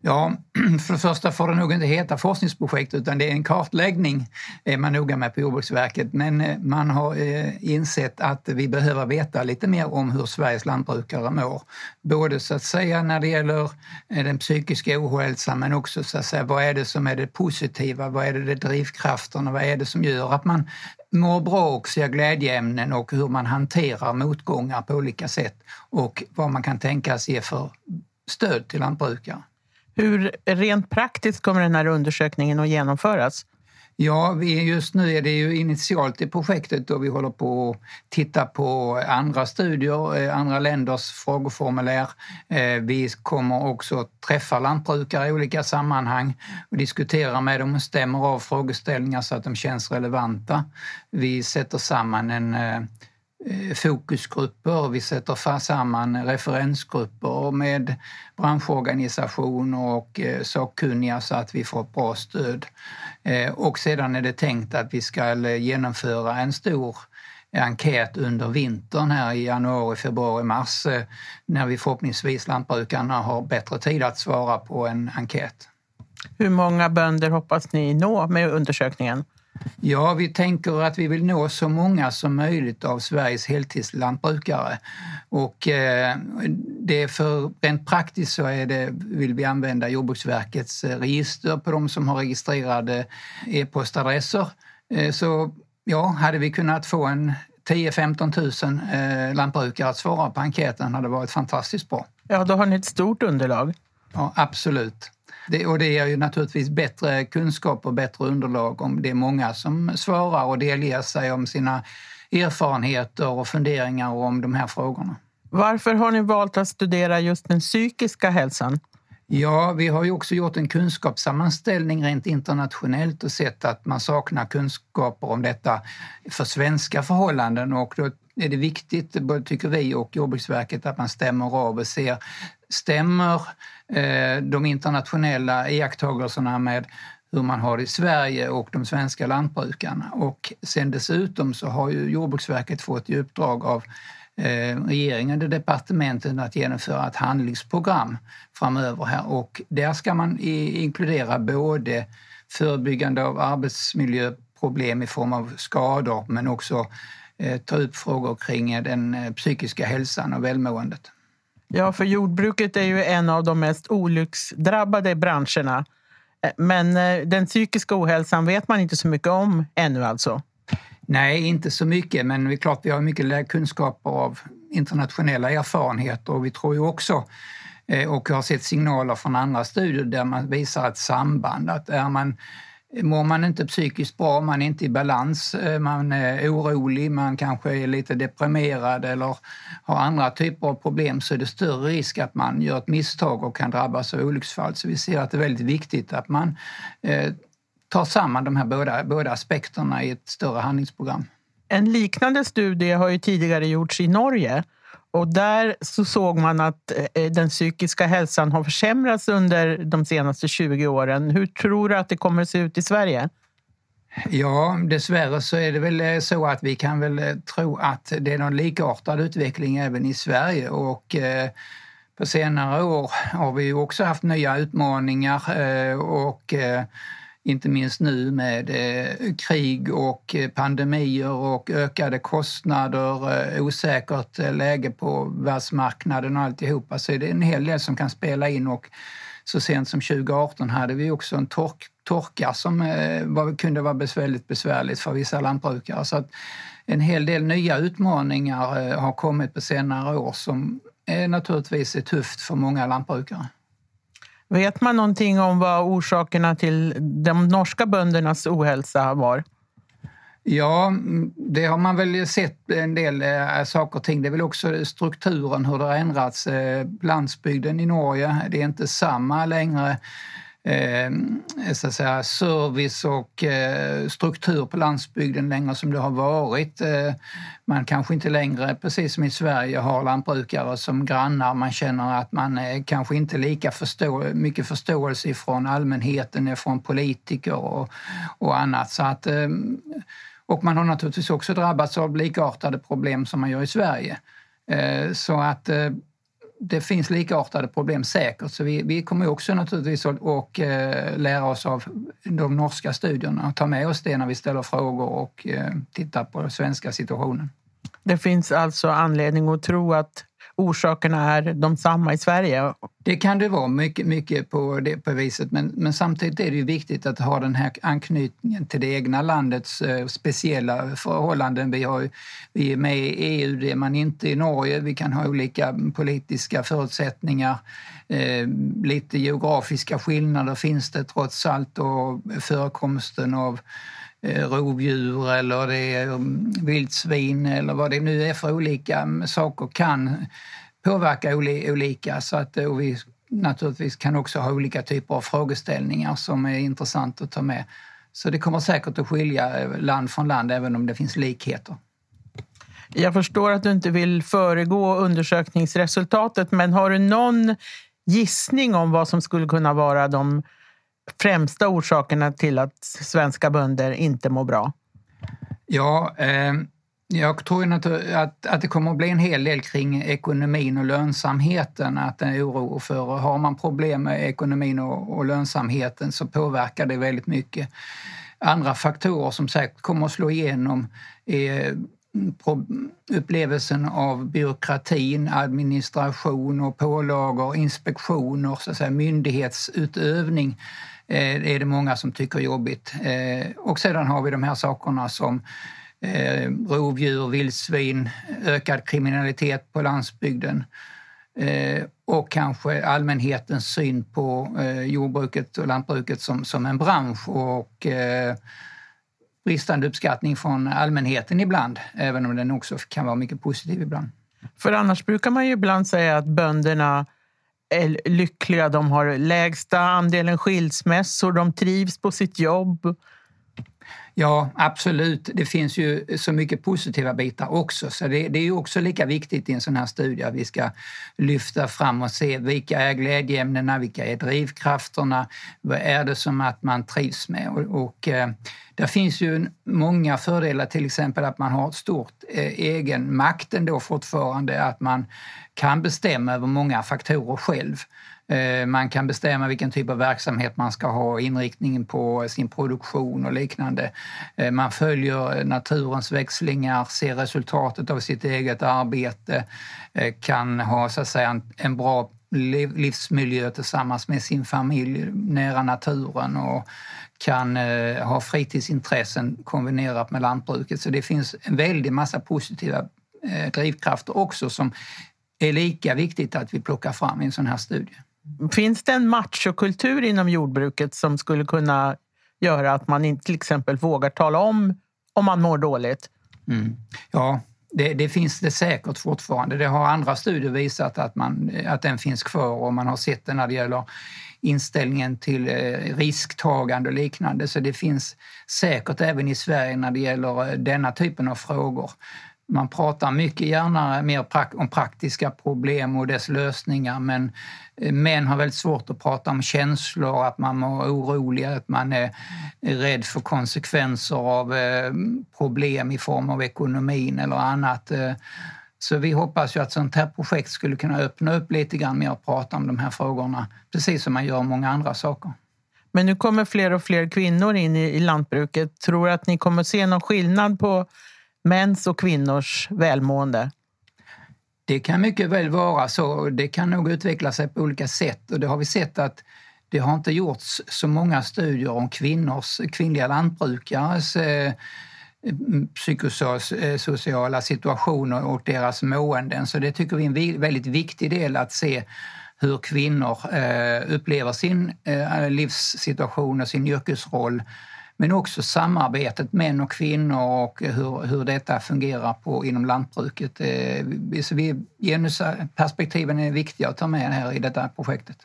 Ja, *clears throat* för det första får det nog inte heta forskningsprojekt utan det är en kartläggning är man noga med på Jordbruksverket. Men eh, man har eh, insett att vi behöver veta lite mer om hur Sveriges lantbrukare mår. Både så att säga när det gäller eh, den psykiska ohälsan men också så att säga vad är det som är det positiva, vad är det, det drivkrafterna, vad är det som gör att man mår bra och ser glädjeämnen och hur man hanterar motgångar på olika sätt och vad man kan tänkas ge för stöd till lantbrukare. Hur rent praktiskt kommer den här undersökningen att genomföras? Ja, vi, just nu är det ju initialt i projektet och vi håller på att titta på andra studier, eh, andra länders frågeformulär. Eh, vi kommer också träffa lantbrukare i olika sammanhang och diskutera med dem och stämmer av frågeställningar så att de känns relevanta. Vi sätter samman en eh, Eh, fokusgrupper, vi sätter samman referensgrupper med branschorganisationer och eh, sakkunniga så att vi får ett bra stöd. Eh, och sedan är det tänkt att vi ska genomföra en stor enkät under vintern här i januari, februari, mars när vi förhoppningsvis lantbrukarna har bättre tid att svara på en enkät. Hur många bönder hoppas ni nå med undersökningen? Ja, vi tänker att vi vill nå så många som möjligt av Sveriges heltidslantbrukare. Och eh, det för rent praktiskt så är det, vill vi använda Jordbruksverkets eh, register på de som har registrerade e-postadresser. Eh, så ja, hade vi kunnat få en 10-15 000 lantbrukare att svara på enkäten hade varit fantastiskt bra. Ja, då har ni ett stort underlag. Ja, absolut. Det, och det ger ju naturligtvis bättre kunskap och bättre underlag om det är många som svarar och delger sig om sina erfarenheter och funderingar om de här frågorna. Varför har ni valt att studera just den psykiska hälsan? Ja, vi har ju också gjort en kunskapssammanställning rent internationellt och sett att man saknar kunskaper om detta för svenska förhållanden och då är det viktigt, tycker vi och Jordbruksverket, att man stämmer av och ser stämmer eh, de internationella iakttagelserna med hur man har det i Sverige och de svenska lantbrukarna. Och sen dessutom så har ju Jordbruksverket fått i uppdrag av eh, regeringen och departementen att genomföra ett handlingsprogram framöver här och där ska man inkludera både förebyggande av arbetsmiljöproblem i form av skador men också eh, ta upp frågor kring den psykiska hälsan och välmåendet. Ja, för jordbruket är ju en av de mest olycksdrabbade branscherna. Eh, men eh, den psykiska ohälsan vet man inte så mycket om ännu alltså? Nej, inte så mycket, men det är klart vi har mycket kunskaper av internationella erfarenheter och vi tror ju också eh, och har sett signaler från andra studier där man visar ett samband. Att är man Mår man inte psykiskt bra, man är inte i balans, eh, man är orolig, man kanske är lite deprimerad eller har andra typer av problem så är det större risk att man gör ett misstag och kan drabbas av olycksfall. Så vi ser att det är väldigt viktigt att man eh, tar samman de här båda, båda aspekterna i ett större handlingsprogram. En liknande studie har ju tidigare gjorts i Norge och där så såg man att eh, eh, den psykiska hälsan har försämrats under de senaste 20 åren. Hur tror du att det kommer att se ut i Sverige? Ja, dessvärre så är det väl eh, så att vi kan väl tro att det är någon likartad utveckling även i Sverige och på senare år har vi också haft nya utmaningar och inte minst nu med eh, krig och eh, pandemier och ökade kostnader, eh, osäkert eh, läge på världsmarknaden och alltihopa så är det en hel del som kan spela in och så sent som 2018 hade vi också en tork, torka som eh, var, kunde vara väldigt besvärligt för vissa lantbrukare. Så att en hel del nya utmaningar har kommit på senare år som är naturligtvis tufft för många lantbrukare. Vet man någonting om vad orsakerna till de norska böndernas ohälsa var? Ja, det har man väl sett en del äh, saker och ting. Det är väl också strukturen, hur det har ändrats. Äh, landsbygden i Norge, det är inte samma längre eh, så att säga, service och eh, struktur på landsbygden längre som det har varit. Eh, man kanske inte längre, precis som i Sverige, har lantbrukare som grannar. Man känner att man eh, kanske inte lika förstå mycket förståelse från allmänheten, från politiker och, och annat. Så att, eh, och man har naturligtvis också drabbats av likartade problem som man gör i Sverige. Eh, så att eh, det finns likartade problem säkert så vi, vi kommer också naturligtvis att och, eh, lära oss av de norska studierna och ta med oss det när vi ställer frågor och eh, tittar på den svenska situationen. Det finns alltså anledning att tro att orsakerna är de samma i Sverige? Det kan det vara, mycket, mycket på det på viset. Men, men samtidigt är det ju viktigt att ha den här anknytningen till det egna landets eh, speciella förhållanden. Vi, har, vi är med i EU, det är man inte i Norge. Vi kan ha olika politiska förutsättningar. Eh, lite geografiska skillnader finns det trots allt och förekomsten av Eh, rovdjur eller det är mm, vildsvin eller vad det nu är för olika mm, saker kan påverka olika. Så att, eh, och vi naturligtvis kan också ha olika typer av frågeställningar som är intressant att ta med. Så det kommer säkert att skilja eh, land från land även om det finns likheter. Jag förstår att du inte vill föregå undersökningsresultatet men har du någon gissning om vad som skulle kunna vara de främsta orsakerna till att svenska bönder inte mår bra? Ja, eh, jag tror att, att det kommer att bli en hel del kring ekonomin och lönsamheten. Att en oro för, har man problem med ekonomin och, och lönsamheten så påverkar det väldigt mycket. Andra faktorer som säkert kommer att slå igenom är upplevelsen av byråkratin, administration och pålagor, inspektioner, så att säga, myndighetsutövning eh, är det många som tycker är jobbigt. Eh, och sedan har vi de här sakerna som eh, rovdjur, vildsvin, ökad kriminalitet på landsbygden eh, och kanske allmänhetens syn på eh, jordbruket och lantbruket som, som en bransch och eh, bristande uppskattning från allmänheten ibland, även om den också kan vara mycket positiv ibland. För annars brukar man ju ibland säga att bönderna lyckliga. De har lägsta andelen skilsmässor, de trivs på sitt jobb. Ja, absolut. Det finns ju så mycket positiva bitar också. Så det, det är ju också lika viktigt i en sån här studie att vi ska lyfta fram och se vilka är glädjeämnena, vilka är drivkrafterna, vad är det som att man trivs med? Och, och eh, där finns ju många fördelar, till exempel att man har ett stort eh, egen makt ändå fortfarande, att man kan bestämma över många faktorer själv. Eh, man kan bestämma vilken typ av verksamhet man ska ha, inriktningen på sin produktion och liknande. Eh, man följer naturens växlingar, ser resultatet av sitt eget arbete, eh, kan ha så att säga, en bra livsmiljö tillsammans med sin familj nära naturen och kan ha fritidsintressen kombinerat med lantbruket. Så det finns en väldig massa positiva drivkrafter också som är lika viktigt att vi plockar fram i en sån här studie. Finns det en machokultur inom jordbruket som skulle kunna göra att man inte till exempel vågar tala om om man mår dåligt? Mm. Ja, det, det, finns det säkert fortfarande. Det har andra studier visat att, man, att den finns kvar och man har sett det när det gäller inställningen till eh, risktagande och liknande. Så det finns säkert även i Sverige när det gäller eh, denna typen av frågor. Man pratar mycket gärna mer om praktiska problem och dess lösningar men eh, män har väldigt svårt att prata om känslor, att man är orolig, att man är rädd för konsekvenser av eh, problem i form av ekonomin eller annat. Eh, så vi hoppas ju att sånt här projekt skulle kunna öppna upp lite grann mer och prata om de här frågorna, precis som man gör många andra saker. Men nu kommer fler och fler kvinnor in i, lantbruket. Tror du att ni kommer se någon skillnad på mäns och kvinnors välmående? Det kan mycket väl vara så. Det kan nog utveckla sig på olika sätt och det har vi sett att det har inte gjorts så många studier om kvinnors, kvinnliga lantbrukares eh, psykosociala eh, situationer och deras måenden. Så det tycker vi är en väldigt viktig del att se hur kvinnor eh, upplever sin eh, livssituation och sin yrkesroll men också samarbetet män och kvinnor och hur, hur detta fungerar på, inom lantbruket. Eh, så vi, genusperspektiven är viktiga att ta med här i detta projektet.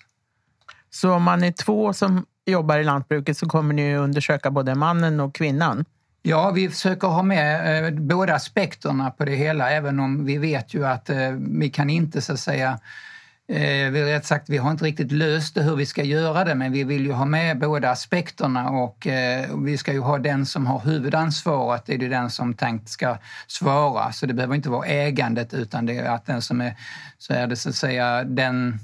Så om man är två som jobbar i lantbruket så kommer ni undersöka både mannen och kvinnan? Ja, vi försöker ha med eh, båda aspekterna på det hela även om vi vet ju att eh, vi kan inte så att säga Eh, vi, rätt sagt, vi har inte riktigt löst det hur vi ska göra det men vi vill ju ha med båda aspekterna och eh, vi ska ju ha den som har huvudansvaret, det är det den som tänkt ska svara. Så det behöver inte vara ägandet utan det är att den som är, så är det så att säga den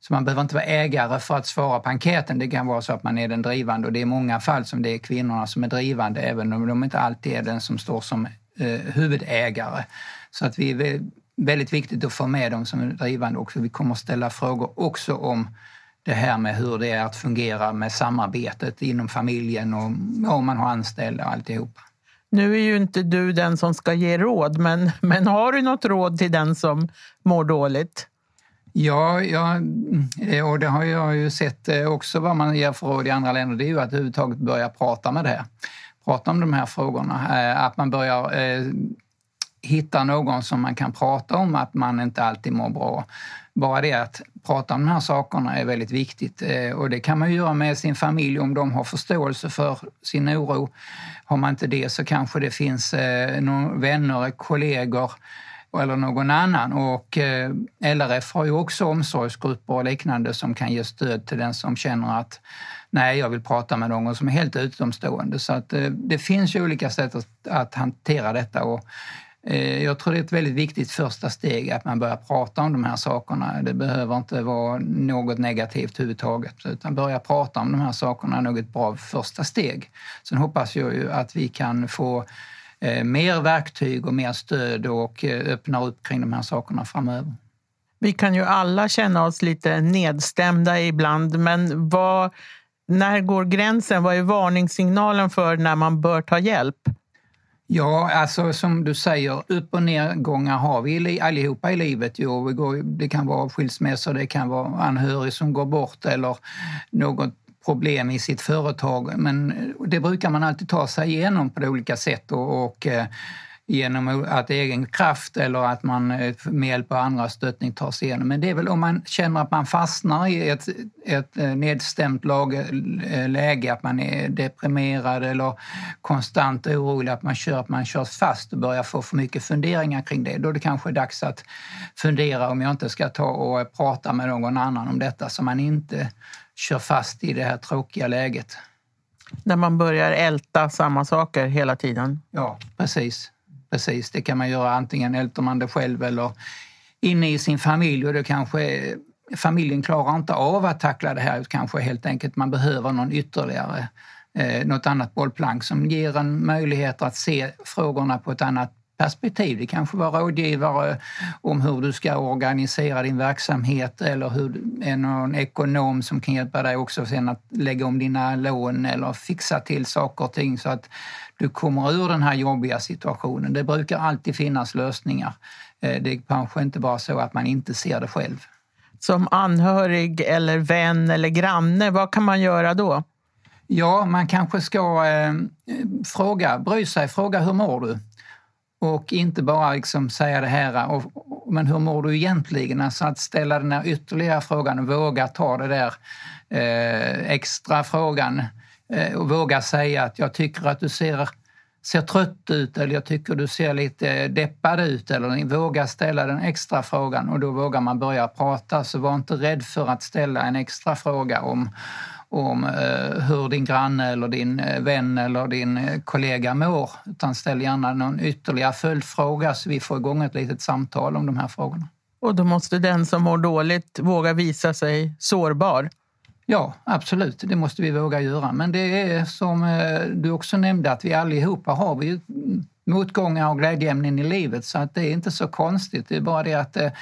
så man behöver inte vara ägare för att svara på enkäten. Det kan vara så att man är den drivande och det är i många fall som det är kvinnorna som är drivande även om de inte alltid är den som står som eh, huvudägare. Så att vi väldigt viktigt att få med dem som är drivande också. Vi kommer att ställa frågor också om det här med hur det är att fungera med samarbetet inom familjen och om man har anställda och alltihopa. Nu är ju inte du den som ska ge råd, men, men har du något råd till den som mår dåligt? Ja, ja, och det har jag ju sett eh, också vad man ger för råd i andra länder. Det är ju att överhuvudtaget börja prata med det här. Prata om de här frågorna. Eh, att man börjar eh, hitta någon som man kan prata om att man inte alltid mår bra. Bara det att prata om de här sakerna är väldigt viktigt eh, och det kan man göra med sin familj om de har förståelse för sin oro. Har man inte det så kanske det finns eh, vänner, kollegor eller någon annan. Och eh, LRF har ju också omsorgsgrupper och liknande som kan ge stöd till den som känner att nej, jag vill prata med någon som är helt utomstående. Så att det finns ju olika sätt att, att hantera detta och Eh, jag tror det är ett väldigt viktigt första steg att man börjar prata om de här sakerna. Det behöver inte vara något negativt överhuvudtaget utan börja prata om de här sakerna är nog ett bra första steg. Sen hoppas jag ju att vi kan få eh, mer verktyg och mer stöd och eh, öppna upp kring de här sakerna framöver. Vi kan ju alla känna oss lite nedstämda ibland, men vad, när går gränsen? Vad är varningssignalen för när man bör ta hjälp? Ja, alltså som du säger, upp och nedgångar har vi allihopa i livet. Jo, det kan vara skilsmässor, det kan vara anhörig som går bort eller något problem i sitt företag. Men det brukar man alltid ta sig igenom på olika sätt och, och eh, genom att egen kraft eller att man eh, med hjälp av andra stöttning tar sig igenom. Men det är väl om man känner att man fastnar i ett, ett eh, nedstämt eh, läge, att man är deprimerad eller konstant orolig, att man kör, att man körs fast och börjar få för mycket funderingar kring det. Då är det kanske dags att fundera om jag inte ska ta och prata med någon annan om detta så man inte kör fast i det här tråkiga läget. När man börjar älta samma saker hela tiden? Ja, precis. Precis, det kan man göra antingen älter man det själv eller inne i sin familj och det kanske eh, familjen klarar inte av att tackla det här. Kanske helt enkelt man behöver någon ytterligare, eh, något annat bollplank som ger en möjlighet att se frågorna på ett annat perspektiv. Det kanske var rådgivare om hur du ska organisera din verksamhet eller hur är eh, någon ekonom som kan hjälpa dig också sen att lägga om dina lån eller fixa till saker och ting så att du kommer ur den här jobbiga situationen. Det brukar alltid finnas lösningar. Eh, det är kanske inte bara så att man inte ser det själv. Som anhörig eller vän eller granne, vad kan man göra då? Ja, man kanske ska eh, fråga, bry sig, fråga hur mår du? Och inte bara liksom säga det här, och, men hur mår du egentligen? Alltså att ställa den här ytterligare frågan och våga ta det där eh, extra frågan Eh, och våga säga att jag tycker att du ser, ser trött ut eller jag tycker du ser lite deppad ut eller våga ställa den extra frågan och då vågar man börja prata. Så var inte rädd för att ställa en extra fråga om om eh, hur din granne eller din eh, vän eller din eh, kollega mår. Utan ställ gärna någon ytterligare följdfråga så vi får igång ett litet samtal om de här frågorna. Och då måste den som mår dåligt våga visa sig sårbar? Ja, absolut. Det måste vi våga göra. Men det är som eh, du också nämnde att vi allihopa har vi motgångar och glädjeämnen i livet så att det är inte så konstigt. Det är bara det att det,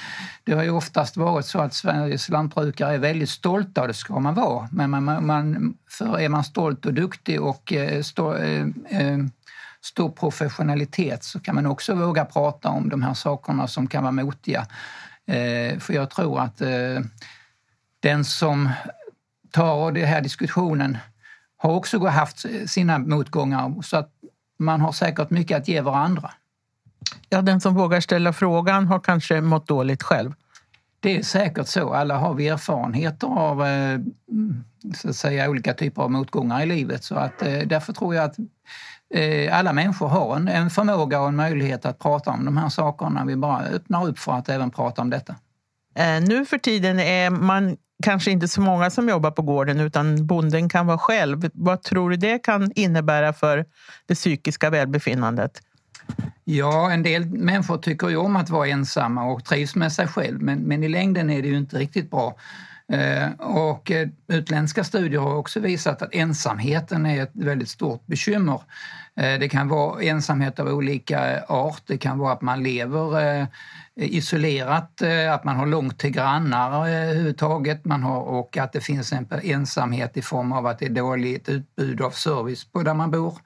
det har ju oftast varit så att Sveriges lantbrukare är väldigt stolta och det ska man vara. Men man, man, för är man stolt och duktig och eh, stå, stor professionalitet så kan man också våga prata om de här sakerna som kan vara motiga. För jag tror att den som tar den här diskussionen har också haft sina motgångar så att man har säkert mycket att ge varandra. Ja, den som vågar ställa frågan har kanske mått dåligt själv. Det är säkert så. Alla har vi erfarenheter av eh, så att säga, olika typer av motgångar i livet. Så att, eh, därför tror jag att eh, alla människor har en, en förmåga och en möjlighet att prata om de här sakerna. Vi bara öppnar upp för att även prata om detta. Eh, nu för tiden är man kanske inte så många som jobbar på gården utan bonden kan vara själv. Vad tror du det kan innebära för det psykiska välbefinnandet? Ja, en del människor tycker ju om att vara ensamma och trivs med sig själv men, men i längden är det ju inte riktigt bra. Eh, och eh, utländska studier har också visat att ensamheten är ett väldigt stort bekymmer. Eh, det kan vara ensamhet av olika eh, art, det kan vara att man lever eh, isolerat, att man har långt till grannar överhuvudtaget man har, och att det finns en ensamhet i form av att det är dåligt utbud av service på där man bor.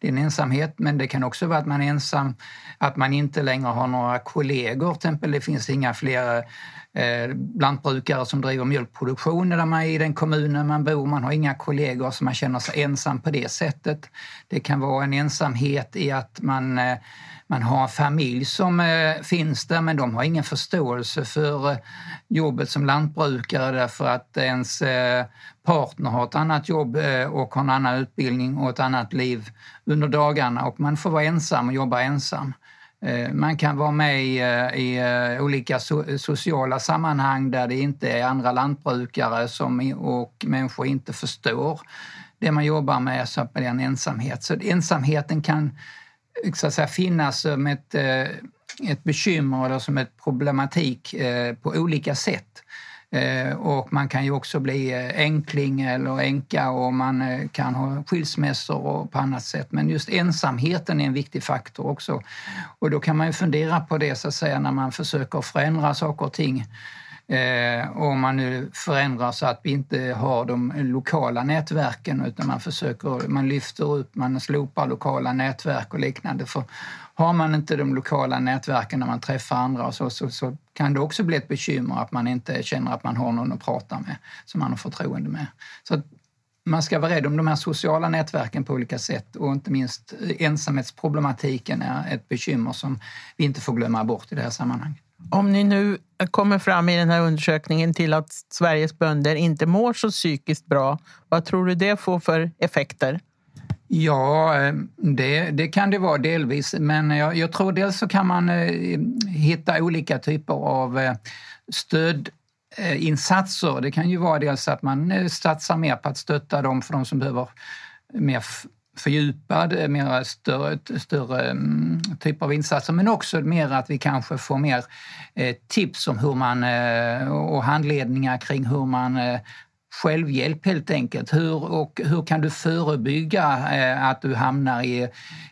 Det är en ensamhet, men det kan också vara att man är ensam, att man inte längre har några kollegor, till exempel det finns inga fler eh, lantbrukare som driver mjölkproduktion där man, i den kommunen man bor. Man har inga kollegor så man känner sig ensam på det sättet. Det kan vara en ensamhet i att man, eh, man har en familj som eh, finns där men de har ingen förståelse för eh, jobbet som lantbrukare därför att ens partner har ett annat jobb och har en annan utbildning och ett annat liv under dagarna och man får vara ensam och jobba ensam. Man kan vara med i, i olika olika sociala sammanhang där det inte är andra lantbrukare som, och människor inte förstår det man jobbar med, så att det en ensamhet. Så ensamheten kan så att säga, finnas som ett, eh, ett bekymmer eller som ett problematik eh, på olika sätt. Eh, och man kan ju också bli enkling eller änka och man kan ha skilsmässor och på annat sätt. Men just ensamheten är en viktig faktor också. Och då kan man ju fundera på det så att säga när man försöker förändra saker och ting. Eh, om man nu förändrar så att vi inte har de lokala nätverken utan man försöker, man lyfter upp, man slopar lokala nätverk och liknande. För har man inte de lokala nätverken när man träffar andra så, så, så, kan det också bli ett bekymmer att man inte känner att man har någon att prata med som man har förtroende med. Så man ska vara rädd om de här sociala nätverken på olika sätt och inte minst ensamhetsproblematiken är ett bekymmer som vi inte får glömma bort i det här sammanhanget. Om ni nu kommer fram i den här undersökningen till att Sveriges bönder inte mår så psykiskt bra, vad tror du det får för effekter? Ja, eh, det, det, kan det vara delvis, men jag, jag tror dels så kan man eh, hitta olika typer av eh, stödinsatser. Det kan ju vara dels att man satsar mer på att stötta dem för de som behöver mer fördjupad, eh, mer större, större mm, typ av insatser men också mer att vi kanske får mer eh, tips om hur man eh, och handledningar kring hur man självhjälp helt enkelt. Hur, och hur kan du förebygga eh, att du hamnar i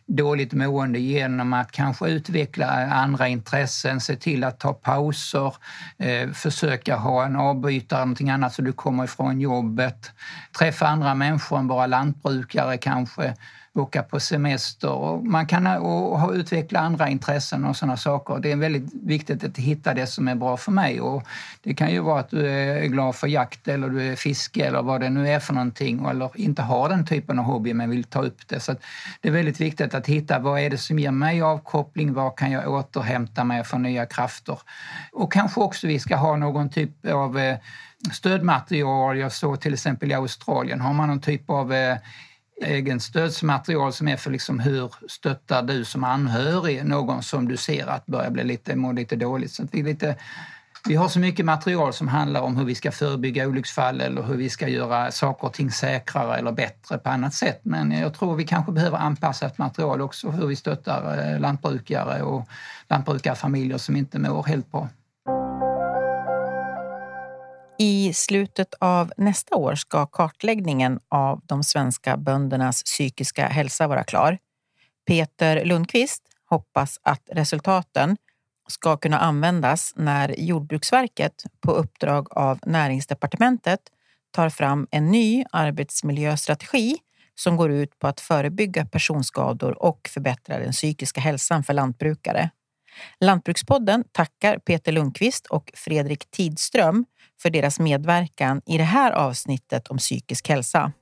dåligt mående genom att kanske utveckla andra intressen, se till att ta pauser, eh, försöka ha en avbytare, någonting annat så du kommer ifrån jobbet, träffa andra människor än bara lantbrukare kanske boka på semester och man kan och, och utveckla andra intressen och sådana saker. Det är väldigt viktigt att hitta det som är bra för mig och det kan ju vara att du är glad för jakt eller du är fiske eller vad det nu är för någonting eller inte har den typen av hobby men vill ta upp det. Så det är väldigt viktigt att hitta vad är det som ger mig avkoppling, vad kan jag återhämta mig för nya krafter? Och kanske också vi ska ha någon typ av eh, stödmaterial. Jag såg till exempel i Australien har man någon typ av eh, egen stödsmaterial som är för liksom hur stöttar du som anhörig någon som du ser att börjar bli lite, må lite dåligt. Så vi, lite, vi har så mycket material som handlar om hur vi ska förebygga olycksfall eller hur vi ska göra saker och ting säkrare eller bättre på annat sätt. Men jag tror vi kanske behöver anpassa ett material också hur vi stöttar eh, lantbrukare och lantbrukarfamiljer som inte mår helt bra. I slutet av nästa år ska kartläggningen av de svenska böndernas psykiska hälsa vara klar. Peter Lundqvist hoppas att resultaten ska kunna användas när Jordbruksverket på uppdrag av Näringsdepartementet tar fram en ny arbetsmiljöstrategi som går ut på att förebygga personskador och förbättra den psykiska hälsan för lantbrukare. Lantbrukspodden tackar Peter Lundqvist och Fredrik Tidström för deras medverkan i det här avsnittet om psykisk hälsa.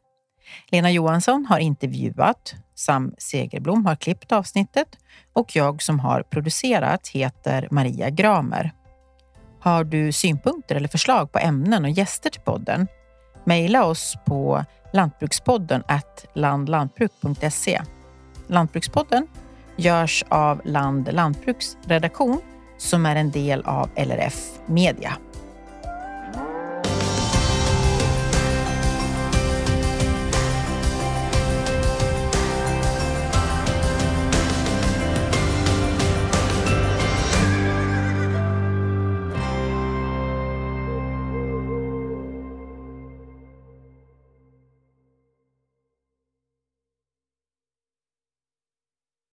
Lena Johansson har intervjuat, Sam Segerblom har klippt avsnittet och jag som har producerat heter Maria Gramer. Har du synpunkter eller förslag på ämnen och gäster till podden? Mejla oss på lantbrukspodden landlantbruk.se. Lantbrukspodden görs av Land Lantbruks redaktion som är en del av LRF Media.